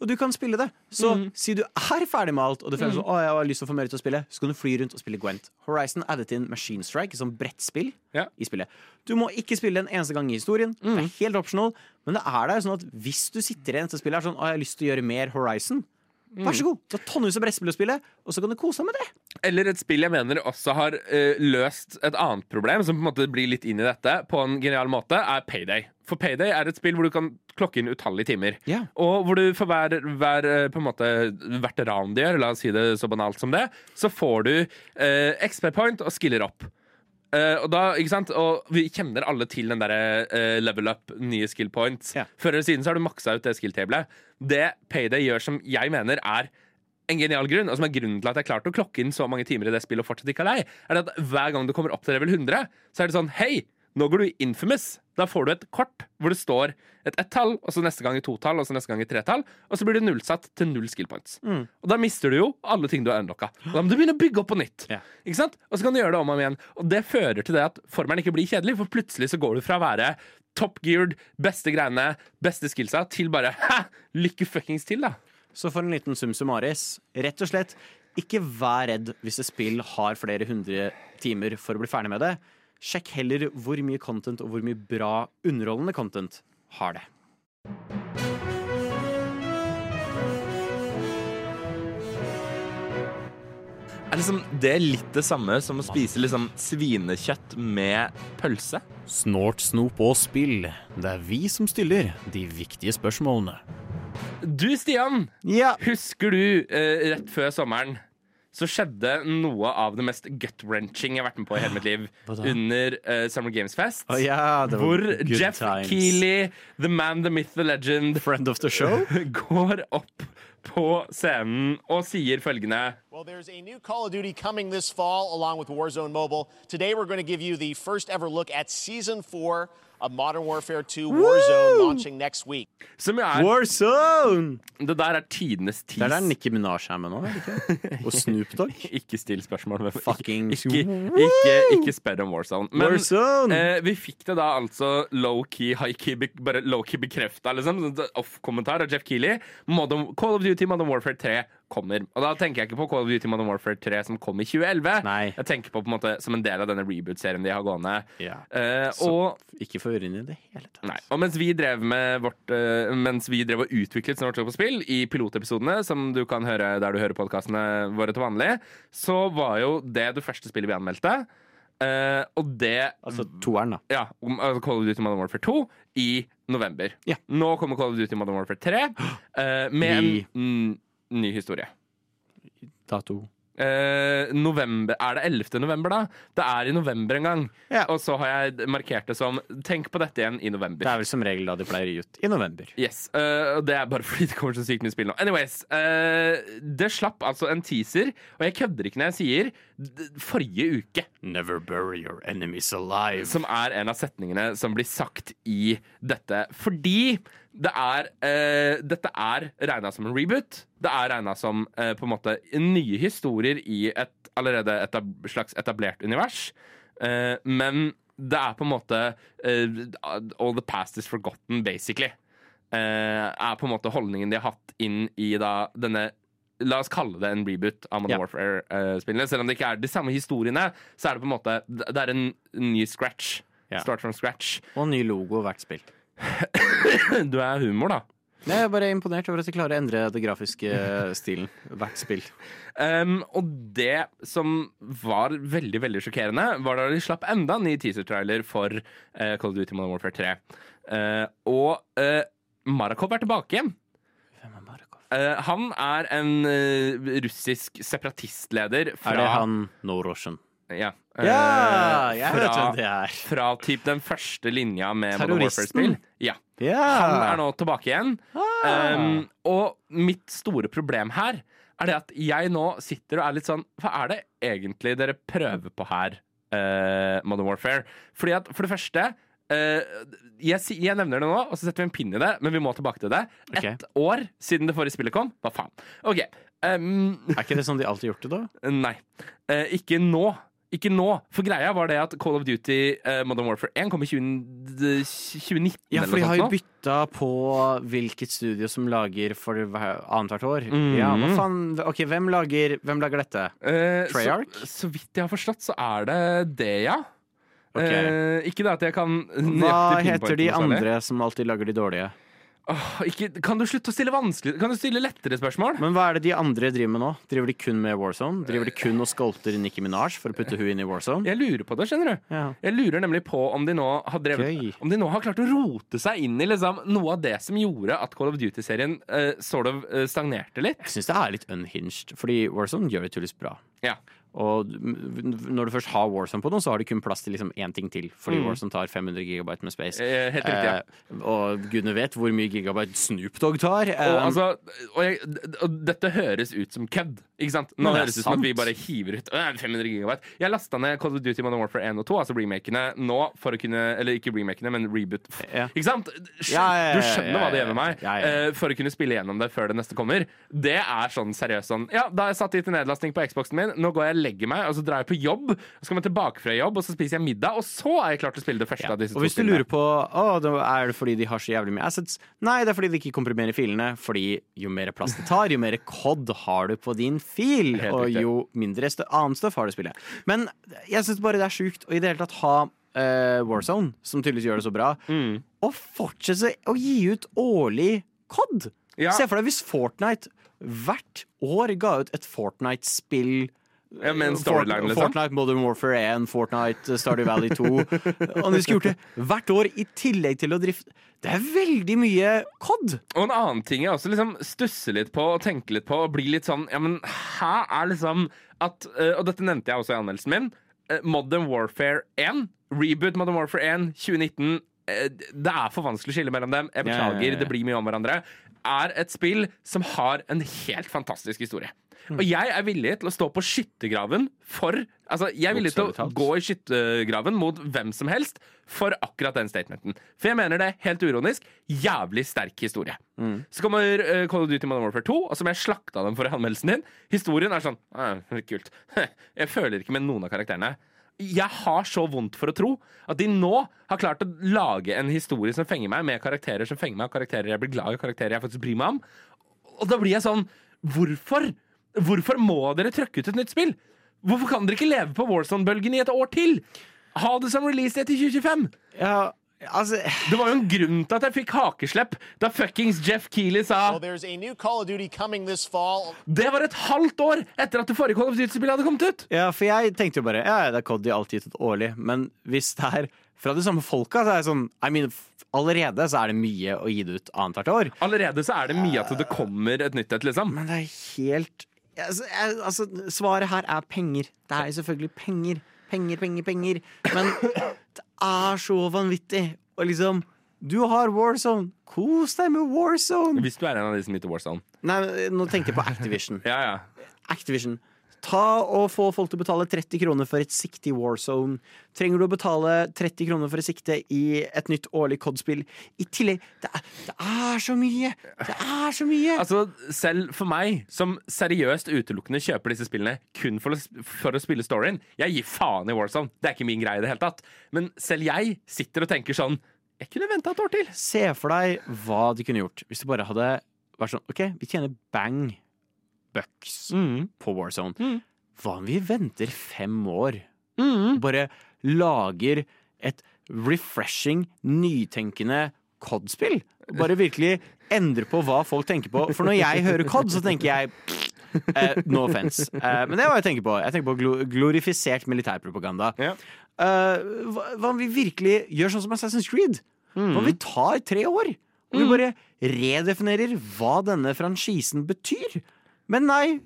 Og du kan spille det. Så si du er ferdig med alt, og du føler sånn, å, jeg har lyst til å få mer ut av spille, så kan du fly rundt og spille Gwent. Horizon addet inn Machine Strike som brettspill Ja. i spillet. Du må ikke spille en eneste gang i historien. Det er helt optional, men det er der sånn at hvis du sitter i dette spillet og er sånn, å, jeg har lyst til å gjøre mer Horizon, vær så god. Du har tonnevis av brettspill å spille, og så kan du kose deg med det. Eller et spill jeg mener også har uh, løst et annet problem, som på en måte blir litt inn i dette, på en genial måte, er Payday. For Payday er et spill hvor du kan klokke inn utallige timer. Yeah. Og hvor du for hver, hver eh, måte, hvert ran du gjør, la oss si det så banalt som det, så får du eh, XP point og skiller opp. Uh, og, da, ikke sant? og vi kjenner alle til den derre uh, level up, nye skill points. Yeah. Før eller siden så har du maksa ut det skill-tablet. Det Payday gjør som jeg mener er en genial grunn, og som er grunnen til at jeg klarte å klokke inn så mange timer i det spillet og fortsatt ikke er lei, er at hver gang du kommer opp til level 100, så er det sånn Hei, nå går du i infamous. Da får du et kort hvor det står et ett-tall, og så neste gang i to-tall, og så neste gang et tretall, og så blir det nullsatt til null skill points. Og da mister du jo alle ting du har unlocka. Og da må du begynne å bygge opp på nytt. Yeah. Ikke sant? Og så kan du gjøre det om og om igjen. Og det fører til det at formelen ikke blir kjedelig, for plutselig så går du fra å være top geared, beste greiene, beste skillsa, til bare hæ, lykke fuckings til, da. Så for en liten sum summaris, rett og slett, ikke vær redd hvis et spill har flere hundre timer for å bli ferdig med det. Sjekk heller hvor mye content og hvor mye bra, underholdende content har det. Er liksom det litt det samme som å spise liksom svinekjøtt med pølse? Snort, snop og spill. Det er vi som stiller de viktige spørsmålene. Du, Stian, Ja. husker du eh, rett før sommeren så skjedde noe av det mest gut-wrenching jeg har vært med på i hele mitt liv. Under uh, Summer Games Fest. Oh, yeah, hvor Jeff times. Keeley, the man, the myth, the legend, Friend of the show? går opp på scenen og sier følgende Well, there's a new Call of Duty coming this fall along with Warzone Mobile. Today, we're going to give you the first ever look at Season 4 of Modern Warfare 2 Warzone launching next week. Som er Warzone! Det der er tidenes Det er der Nikki Minaj er med nå, ikke? Og Snoop Dogg. Ikke still spørsmål. Men Fucking ikke, ikke, ikke, ikke spør om Warzone. Men Warzone! eh, vi fikk det da altså low-key, high-key, bare low-key bekrefta, liksom. Off-kommentar av Jeff Keeley. Modern, Call of Duty Modern Warfare 3 kommer. Og da tenker jeg ikke på Call of Duty Modern Warfare 3 som kom i 2011. Nei. Jeg tenker på på en måte som en del av denne reboot-serien de har gående. Ja. Eh, Så og ikke forvirrende i det hele tatt. Nei. Og mens vi drev med vårt uh, Mens vi drev og utviklet Snort på spill i pilotepisodene, som du kan høre der du hører podkastene våre til vanlig, så var jo det det første spillet vi anmeldte. Uh, og det Altså toeren, da. Ja, altså Call of Duty Modern Warfare 2 i november. Ja. Nå kommer Call of Duty Modern Warfare 3 Uh, med vi. en mm, ny historie. Dato. eh, november Er det 11. november, da? Det er i november en gang. Og så har jeg markert det som Tenk på dette igjen i november. Det er vel som regel da de pleier å gi ut. I november. Yes, eh, og Det er bare fordi det kommer så sykt mye spill nå. Anyways, eh, Det slapp altså en teaser, og jeg kødder ikke når jeg sier forrige uke. Never bury your enemies alive. Som er en av setningene som blir sagt i dette. Fordi det er eh, Dette er regna som en reboot. Det er regna som eh, på en måte nye historier i et allerede etab slags etablert univers. Eh, men det er på en måte eh, All the past is forgotten, basically. Eh, er på en måte holdningen de har hatt inn i da denne La oss kalle det en reboot av Modern Ja. Warfare-spillene. Selv om det ikke er de samme historiene, så er det på en måte Det er en ny scratch. Ja. Start from scratch. Og ny logo hvert spill. Du er humor, da. Jeg er bare imponert over at de klarer å endre det grafiske stilen hvert spill. Um, og det som var veldig veldig sjokkerende, var da de slapp enda en ny teaser-trailer for uh, Call of Duty Modern Warfare 3. Uh, og uh, Marakov er tilbake igjen. Eh, han er en eh, russisk separatistleder fra Er det han No Russian? Ja. Ja, jeg jeg vet hvem det er. Fra typ den første linja med Modern? Warfare-spill. Ja. Ja. Han er nå tilbake igjen. Ah. Um, og mitt store problem her er det at jeg nå sitter og er litt sånn Hva er det egentlig dere prøver på her, uh, Modern Warfare? Fordi at for det første uh, jeg, jeg nevner det nå, og så setter vi en pinn i det, men vi må tilbake til det. Ett år siden det forrige spillet kom. Hva faen? OK. Um, Er ikke det sånn de alltid har gjort det, da? Nei. Uh, ikke nå. Ikke nå. For greia var det at Call of Duty uh, Modern Warfare 1 kom i 20, 2019. Ja, for de har jo bytta på hvilket studio som lager for hver- annethvert år. Mm. Ja, hva faen? Ok, hvem lager, hvem lager dette? Uh, Treyarch? Så, så vidt jeg har forstått, så er det det, ja. Okay. Uh, ikke det at jeg kan Hva heter de andre som alltid lager de dårlige? Åh, ikke, kan du slutte å stille vanskelig Kan du stille lettere spørsmål? Men hva er det de andre driver med nå? Driver de kun med Warzone? Driver de kun og sculpter Nicki Minaj for å putte hun inn i Warzone? Jeg lurer på det, skjønner du. Ja. Jeg lurer nemlig på om de nå har drevet Gøy. Om de nå har klart å rote seg inn i liksom, noe av det som gjorde at Call of Duty-serien uh, sort of eh, stagnerte litt. Jeg syns det er litt unhinged, fordi Warzone gjør det tydeligvis bra. Ja. Og når du først har Warzone på noe, så har du kun plass til liksom én ting til. Fordi Mm. Warzone tar 500 gigabyte med space. Eh, helt riktig, ja. Eh, og gudene vet hvor mye gigabyte Snoop Dogg tar. Og, Um, altså, og, jeg, og dette høres ut som kødd. Ikke sant? Nå det høres det ut som at vi bare hiver ut 500 gigabyte. Jeg lasta ned Call of Duty Modern Warfare 1 og 2, altså remakene, nå for å kunne Eller ikke remakene, men reboot. Ikke sant? Skj- Ja, ja, ja, Du skjønner ja, hva det gjør med meg. ja, ja. eh, For å kunne spille gjennom det før det neste kommer. Det er sånn seriøst sånn Ja, da har jeg satt i til nedlastning på Xboxen min, nå går jeg og legger meg, og så drar jeg på jobb, så kommer jeg tilbake fra jobb, og så spiser jeg middag, og så er jeg klar til å spille det første av disse og to hvis du lurer på å, er det fordi de har så jævlig mye assets, nei, det er fordi de ikke komprimerer filene. Fordi jo mer plass det tar, jo mer COD har du på din fil, og jo mindre stø annet stoff har du spillet. Men jeg syns bare det er sjukt å i det hele tatt ha uh, Warzone, som tydeligvis gjør det så bra, Mm. og fortsette å gi ut årlig COD. Ja. Se for deg hvis Fortnite hvert år ga ut et Fortnite-spill. Ja, med en storyline, liksom. Fortnite Modern Warfare 1, Fortnite Stardew Valley 2. Og de skulle gjort det hvert år i tillegg til å drifte Det er veldig mye COD! Og en annen ting jeg også liksom stusser litt på og tenker litt på og blir litt sånn Ja, men her er liksom at eh, Og dette nevnte jeg også i anmeldelsen min. eh, Modern Warfare 1, reboot Modern Warfare 1 2019 eh, Det er for vanskelig å skille mellom dem. Jeg beklager, beklager, ja, ja. det blir mye om hverandre. Er et spill som har en helt fantastisk historie. Mm. Og jeg er villig til å stå på skyttergraven for Altså, jeg er villig til å gå i skyttergraven mot hvem som helst for akkurat den statementen. For jeg mener det, helt uronisk, jævlig sterk historie. Mm. Så kommer uh, Call of Duty Modern Warfare 2, og som jeg slakta dem for anmeldelsen din. Historien er sånn Kult. Jeg føler ikke med noen av karakterene. Jeg har så vondt for å tro at de nå har klart å lage en historie som fenger meg, med karakterer som fenger meg, og karakterer jeg blir glad i, og karakterer jeg faktisk bryr meg om. Og da blir jeg sånn Hvorfor? Hvorfor må dere trøkke ut et nytt spill? Hvorfor kan dere ikke leve på Warzone-bølgen i et år til? Ha det som release date i 2025! Ja, altså Det var jo en grunn til at jeg fikk hakeslepp da fuckings Jeff Keeley sa Well, there's a new Call of Duty coming this fall. Det var et halvt år etter at det forrige Call of Duty-spillet hadde kommet ut! Ja, for jeg tenkte jo bare Ja, ja, det er Coddy alltid gitt ut årlig, men hvis det er fra de samme folka, så er det sånn I mean, Allerede så er det mye å gi det ut annethvert år. Allerede så er det mye at det kommer et nytt et, liksom. Men det er helt altså, jeg, altså, svaret her er penger. Det er selvfølgelig penger. Penger, penger, penger. Men det er så vanvittig. Og liksom Du har Warzone. Kos deg med Warzone. Hvis du er en av de som heter Warzone. Nei, nå tenkte jeg på Activision. Ja, ja. Activision. Ta og Få folk til å betale 30 kroner for et sikte i Warzone. Trenger du å betale 30 kroner for et sikte i et nytt årlig COD-spill? I tillegg det er, det er så mye! Det er så mye! Altså, selv for meg, som seriøst utelukkende kjøper disse spillene kun for å, for å spille storyen Jeg gir faen i Warzone. Det er ikke min greie i det hele tatt. Men selv jeg sitter og tenker sånn Jeg kunne venta et år til. Se for deg hva de kunne gjort hvis de bare hadde vært sånn OK, vi tjener bang bucks på Warzone. Hva om vi venter fem år? Bare lager et refreshing, nytenkende COD-spill? Bare virkelig endre på hva folk tenker på. For når jeg hører COD, så tenker jeg uh, No offense. Uh, men det er hva jeg tenker på. Jeg tenker på glo glorifisert militærpropaganda. Eh, hva, hva om vi virkelig gjør sånn som Assassin's Creed? Hva om vi tar tre år? Og vi bare redefinerer hva denne franchisen betyr? Men nei.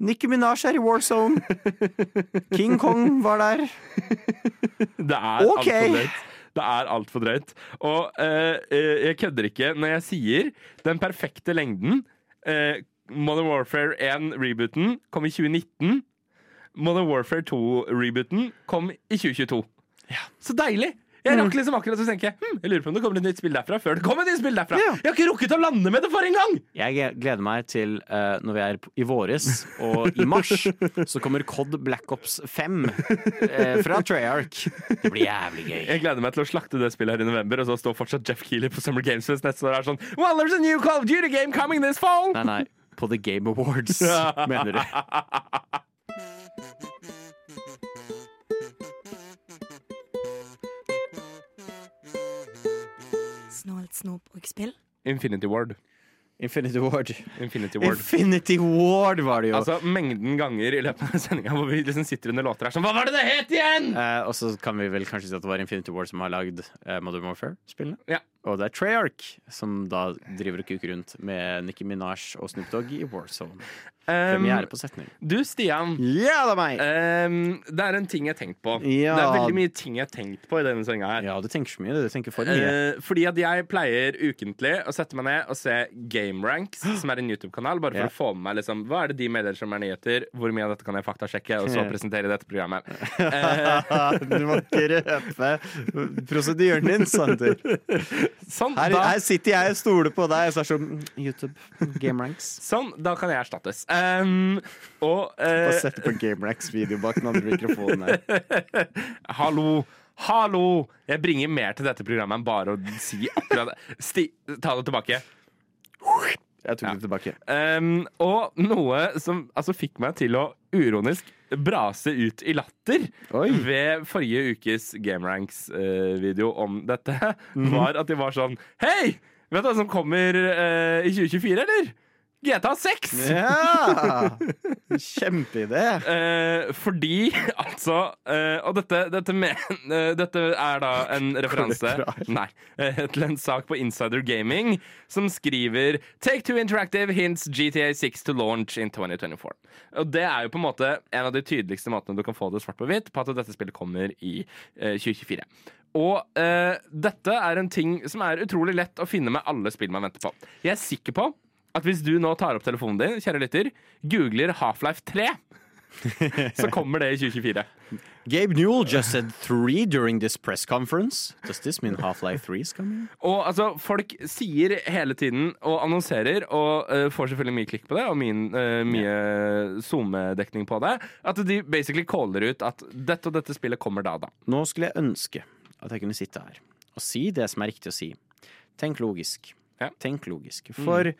Nicki Minaj er i Warzone. King Kong var der. Det er Ok. Det er altfor drøyt. Og eh, eh, jeg kødder ikke når jeg sier den perfekte lengden. Eh, Modern Warfare 1-rebooten kom i 2019. Modern Warfare 2-rebooten kom i 2022. Så deilig! Jeg rakk liksom akkurat å tenke hm, Jeg lurer på om det kommer et nytt spill derfra før det kommer et nytt spill derfra. Jeg har ikke rukket å lande med det for en gang! Jeg gleder meg til uh, når vi er i våres og i mars, så kommer COD Black Ops 5 uh, fra Treyarch. Det blir jævlig gøy. Jeg gleder meg til å slakte det spillet her i november, og så står fortsatt Jeff Keeley på Summer Games Fest neste år og er sånn Well, there's a new Call of Duty game coming this fall! Nei, nei. På The Game Awards, mener du. Snålt snop og spill. Infinity Ward. Infinity Ward. Infinity Ward. Infinity Ward var det jo. Altså, Mengden ganger i løpet av sendinga hvor vi liksom sitter under låter her som Hva var det det het igjen?! Eh, og så kan vi vel kanskje si at det var Infinity Ward som har lagd eh, Modern Warfare-spillene. Ja. Og det er Treyarch som da driver og kuker rundt med Nicki Minaj og Snoop Dogg i Warzone. Premiere på setning. Du, Stian. Ja, det er meg! um, det er en ting jeg har tenkt på. Ja. Det er veldig mye ting jeg har tenkt på i denne senga her. Ja, du tenker så mye. Du tenker for mye. Uh, fordi at jeg pleier ukentlig å sette meg ned og se Game Ranks, som er en YouTube-kanal, bare for Ja. å få med meg liksom, hva er det de meddeler som er nyheter, hvor mye av dette kan jeg faktasjekke, og så presentere i dette programmet. Uh, du må ikke røpe prosedyren din, Sander. Sånn, Her, da, her sitter jeg og stoler på deg, så er som sånn YouTube, Game Ranks. sånn, da kan jeg erstattes. Um, og uh, Bare sette på Game Ranks-video bak den andre mikrofonen her. Hallo! Hallo! Jeg bringer mer til dette programmet enn bare å si akkurat det. Ta det tilbake. Jeg tok det tilbake. Um, og noe som altså, fikk meg til å uronisk brase ut i latter ved forrige ukes GameRanks-video om dette, var at de var sånn Hei! Vet du hva som kommer eh, i 2024, eller? GTA 6! Ja! Kjempeidé. Eh, fordi altså eh, Og dette, dette, med, eh, dette er da en referanse Nei, eh, til en sak på Insider Gaming som skriver Take Two Interactive hints GTA 6 to launch in 2024. Og det er jo på en måte en av de tydeligste måtene du kan få det svart på hvitt på at dette spillet kommer i eh, 2024. Og eh, dette er en ting som er utrolig lett å finne med alle spill man venter på. Jeg er sikker på at hvis du nå tar opp telefonen din, kjære lytter, googler Half-Life 3, så kommer det i 2024. Gabe Newell just said three during this press conference. Does this mean Half-Life 3 is coming? Og altså, folk sier hele tiden og annonserer, og uh, får selvfølgelig mye klikk på det, og min, uh, mye SoMe-dekning på det, at de basically caller ut at dette og dette spillet kommer da og da. Nå skulle jeg ønske at jeg kunne sitte her og si det som er riktig å si. Tenk logisk. Tenk logisk. For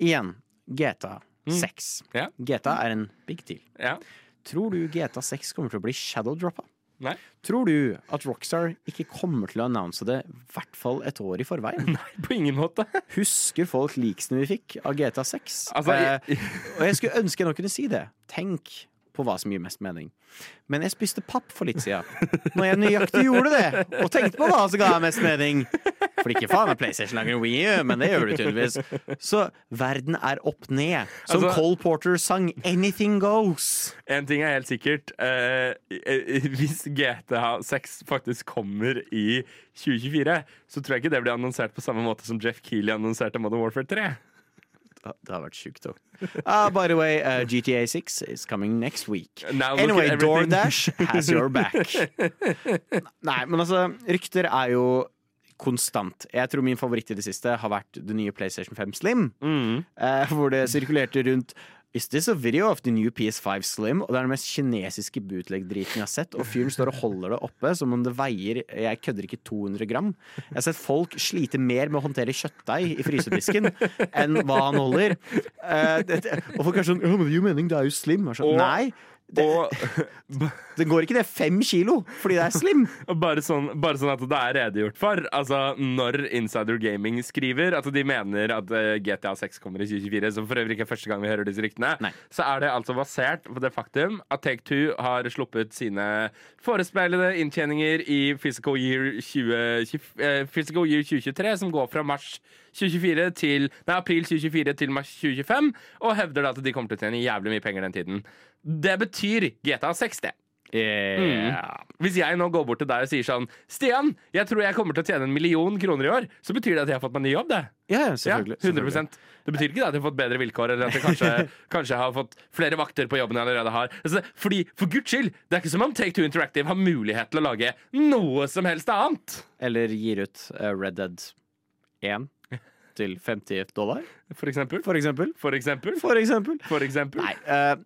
igjen, GTA 6. GTA er en big deal. Tror du GTA 6 kommer til å bli shadowdroppa? Nei. Tror du at Rockstar ikke kommer til å annonse det i hvert fall et år i forveien? Nei, på ingen måte. Husker folk leaksene vi fikk av GTA 6? Altså, eh, og jeg skulle ønske jeg nå kunne si det. Tenk på hva som gir mest mening. Men jeg spiste papp for litt siden. Når jeg nøyaktig gjorde det, og tenkte på hva som ga mest mening. For ikke faen med PlayStation lager en Wii U, men det gjør du tydeligvis. Så verden er opp ned. Som Altså- Cole Porter sang 'Anything Goes'. En ting er helt sikkert. eh, eh, hvis GTA 6 faktisk kommer i 2024, så tror jeg ikke det blir annonsert på samme måte som Jeff Keeley annonserte Modern Warfare 3. Det har vært sjukt, òg. Uh, by the way, uh, GTA 6 is coming next week. Now Anyway. DoorDash has your back. Nei, men altså, rykter er jo konstant. Jeg tror min favoritt i det siste har vært det nye PlayStation 5 Slim. Mm. eh, hvor det sirkulerte rundt Is this a video of the new PS5 Slim? Og det er den mest kinesiske bootleg-driten jeg har sett. Og fyren står og holder det oppe som om det veier Jeg kødder ikke 200 gram. Jeg har sett folk slite mer med å håndtere kjøttdeig i frysedisken enn hva han holder. Eh, det, og folk er sånn Ja, men det gir jo mening, det er jo slim. Sånn, Nei. Det, det går ikke det fem kilo fordi det er slim. Bare sånn, bare sånn at det er redegjort for. Altså, Når Insider Gaming skriver at de mener at eh, GTA 6 kommer i 2024, som for øvrig ikke er første gang vi hører disse ryktene, så er det altså basert på det faktum at Take Two har sluppet sine forespeilede inntjeninger i Physical Year, 20, eh, Physical Year 2023, som går fra mars 2024 til, nei, april 2024 til mars 2025, og hevder da at de kommer til å tjene jævlig mye penger den tiden. Det betyr GTA 6, det. Mm. Hvis jeg nå går bort til deg og sier sånn Stian, jeg tror jeg kommer til å tjene en million kroner i år, så betyr det at jeg har fått meg ny jobb, det. Ja, ja, selvfølgelig, 100% Det betyr ikke da at jeg har fått bedre vilkår, eller at jeg kanskje, kanskje har fått flere vakter på jobben jeg allerede har. Altså, fordi, For guds skyld, det er ikke som om Take Two Interactive har mulighet til å lage noe som helst annet. Eller gir ut uh, Red Dead 1 til 50 dollar. For eksempel. For eksempel. For eksempel. For eksempel. For eksempel. Nei, uh,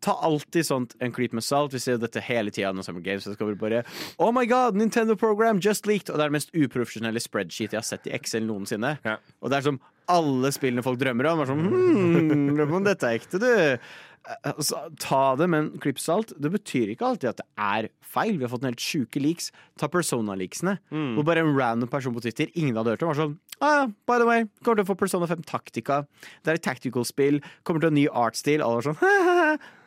ta alltid sånt en klype med salt. Vi ser jo dette hele tida når Summer Games. Så skal vi bare Oh my god, Nintendo program just leaked! Og det er det mest uprofesjonelle spreadsheet jeg har sett i Excel noensinne. Og det er som alle spillene folk drømmer om. Er sånn, hmm, om dette er ekte, du. Eh, Så, ta det med en klype salt. Det betyr ikke alltid at det er feil. Vi har fått en helt sjuke leaks. Ta Persona-leaksene. Hvor bare en random person på Twitter ingen hadde hørt om, var sånn ah, by the way, kommer til å få Persona 5 Taktika. Det er et tactical-spill. Kommer til ha ny art-stil. Alle var sånn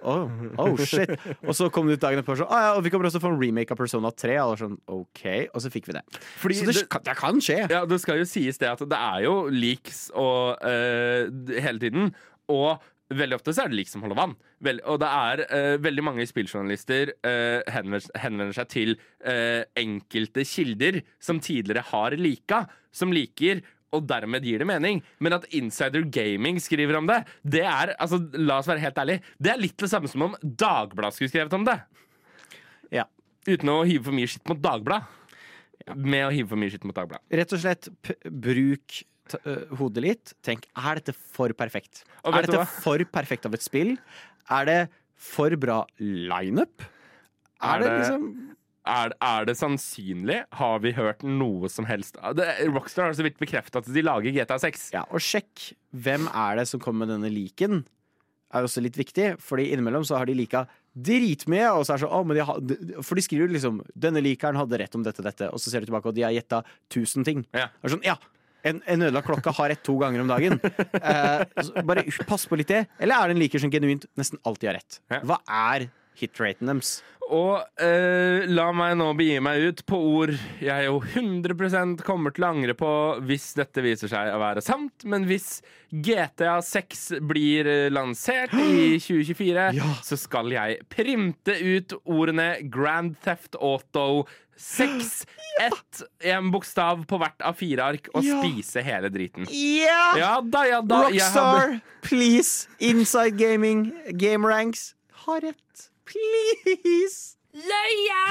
oh, oh, shit. Og så kom det ut dagen etterpå sånn ah, ja, og vi kommer også få en remake av Persona 3. Alle var sånn OK. Og så fikk vi det. Fordi så det, det- kan, det kan skje. Ja, det skal jo sies det at det er jo leaks og, uh, hele tiden. Og veldig ofte så er det lik som holder vann. Vel, og det er uh, veldig mange spilljournalister uh, henvender, henvender seg til uh, enkelte kilder som tidligere har lika, som liker. Og dermed gir det mening. Men at Insider Gaming skriver om det, det er altså, la oss være helt ærlig, det er litt det samme som om Dagbladet skulle skrevet om det. Ja. Uten å hive for mye skitt mot Dagbladet. Med å hive for mye skitt mot Dagbladet. Rett og slett bruk hodet litt. Tenk, er dette for perfekt? Og Er dette for perfekt av et spill? Er det for bra lineup? Er, Er det det- liksom Er, er det sannsynlig? Har vi hørt noe som helst? Det, Rockstar har så vidt bekreftet at de lager GTA 6. Ja, og sjekk hvem er det som kommer med denne liken. Er også litt viktig, fordi innimellom så har de lika dritmye. Og så er det sånn, å, men de har, for de skriver liksom 'Denne likeren hadde rett om dette, og dette', og så ser du tilbake, og de har gjetta 1000 ting. Ja. Det er sånn, ja en, en ødelagt klokke har rett to ganger om dagen. Eh, bare pass på litt det. Eller er det en liker som genuint nesten alltid har rett? Hva er hitraten deres? Og eh, la meg nå begi meg ut på ord jeg jo 100 kommer til å angre på hvis dette viser seg å være sant. Men hvis GTA 6 blir eh, lansert i 2024, så skal jeg printe ut ordene Grand Theft Auto 6, ett, en bokstav på hvert av fire ark, og Ja. spise hele driten. Ja! Ja da, ja da. Rockstar, hadde- please! Inside Gaming, Game Ranks, har rett. Please! Løye!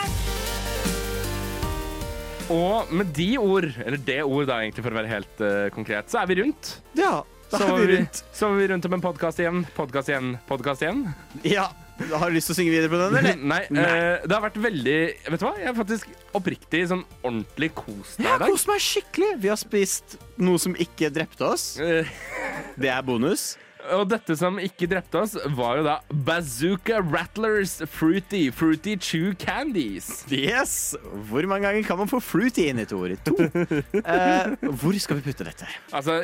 Og med de ord, eller det ord da egentlig for å være helt uh, konkret, så er vi rundt. Ja, da Så er vi rundt. Så var vi rundt om en podkast igjen, podkast igjen, podkast igjen. Ja, Har du lyst til å synge videre på den, eller? Nei, eh, det har vært veldig Vet du hva, jeg har faktisk oppriktig sånn ordentlig kost meg Jeg i har dag. kost meg skikkelig. Vi har spist noe som ikke drepte oss. Det er bonus. Og dette som ikke drepte oss, var jo da Bazooka Rattlers Fruity Fruity Chew Candies. Yes! Hvor mange ganger kan man få fruity inn i et ord? To. Eh, hvor skal vi putte dette? Altså,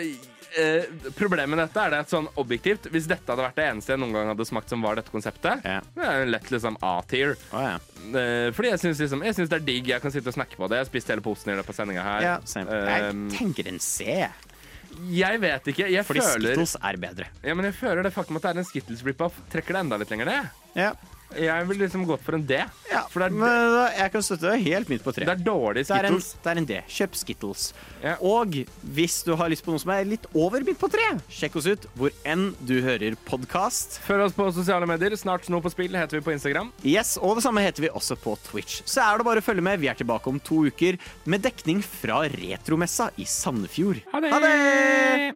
eh, problemet med dette er det at sånn objektivt Hvis dette hadde vært det eneste jeg noen gang hadde smakt som var dette konseptet, det er en lett liksom A-tier. Eh, fordi jeg syns liksom, synes det er digg. Jeg kan sitte og snakke på det. Jeg har spist hele posen i løpet av sendinga her. Yeah, same. Jeg tenker en C. Jeg vet ikke. Jeg Fordi føler, Skittles er bedre. Ja, men jeg føler det faktum at det er en Skittles rip-off, trekker det enda litt lenger ned. Ja. Jeg vil liksom gått for en D. for det er, Men da, jeg kan støtte deg helt midt på tre. det er dårlig Det er en, Skittles. det er en D. Kjøp Skittles. Og hvis du har lyst på noe som er litt over midt på tre, sjekk oss ut hvor enn du hører podkast. Følg oss på sosiale medier. Snart Sno på spill heter vi på Instagram. Yes, og det samme heter vi også på Twitch. Så er det bare å følge med. Vi er tilbake om to uker med dekning fra Retromessa i Sandefjord. Ha det!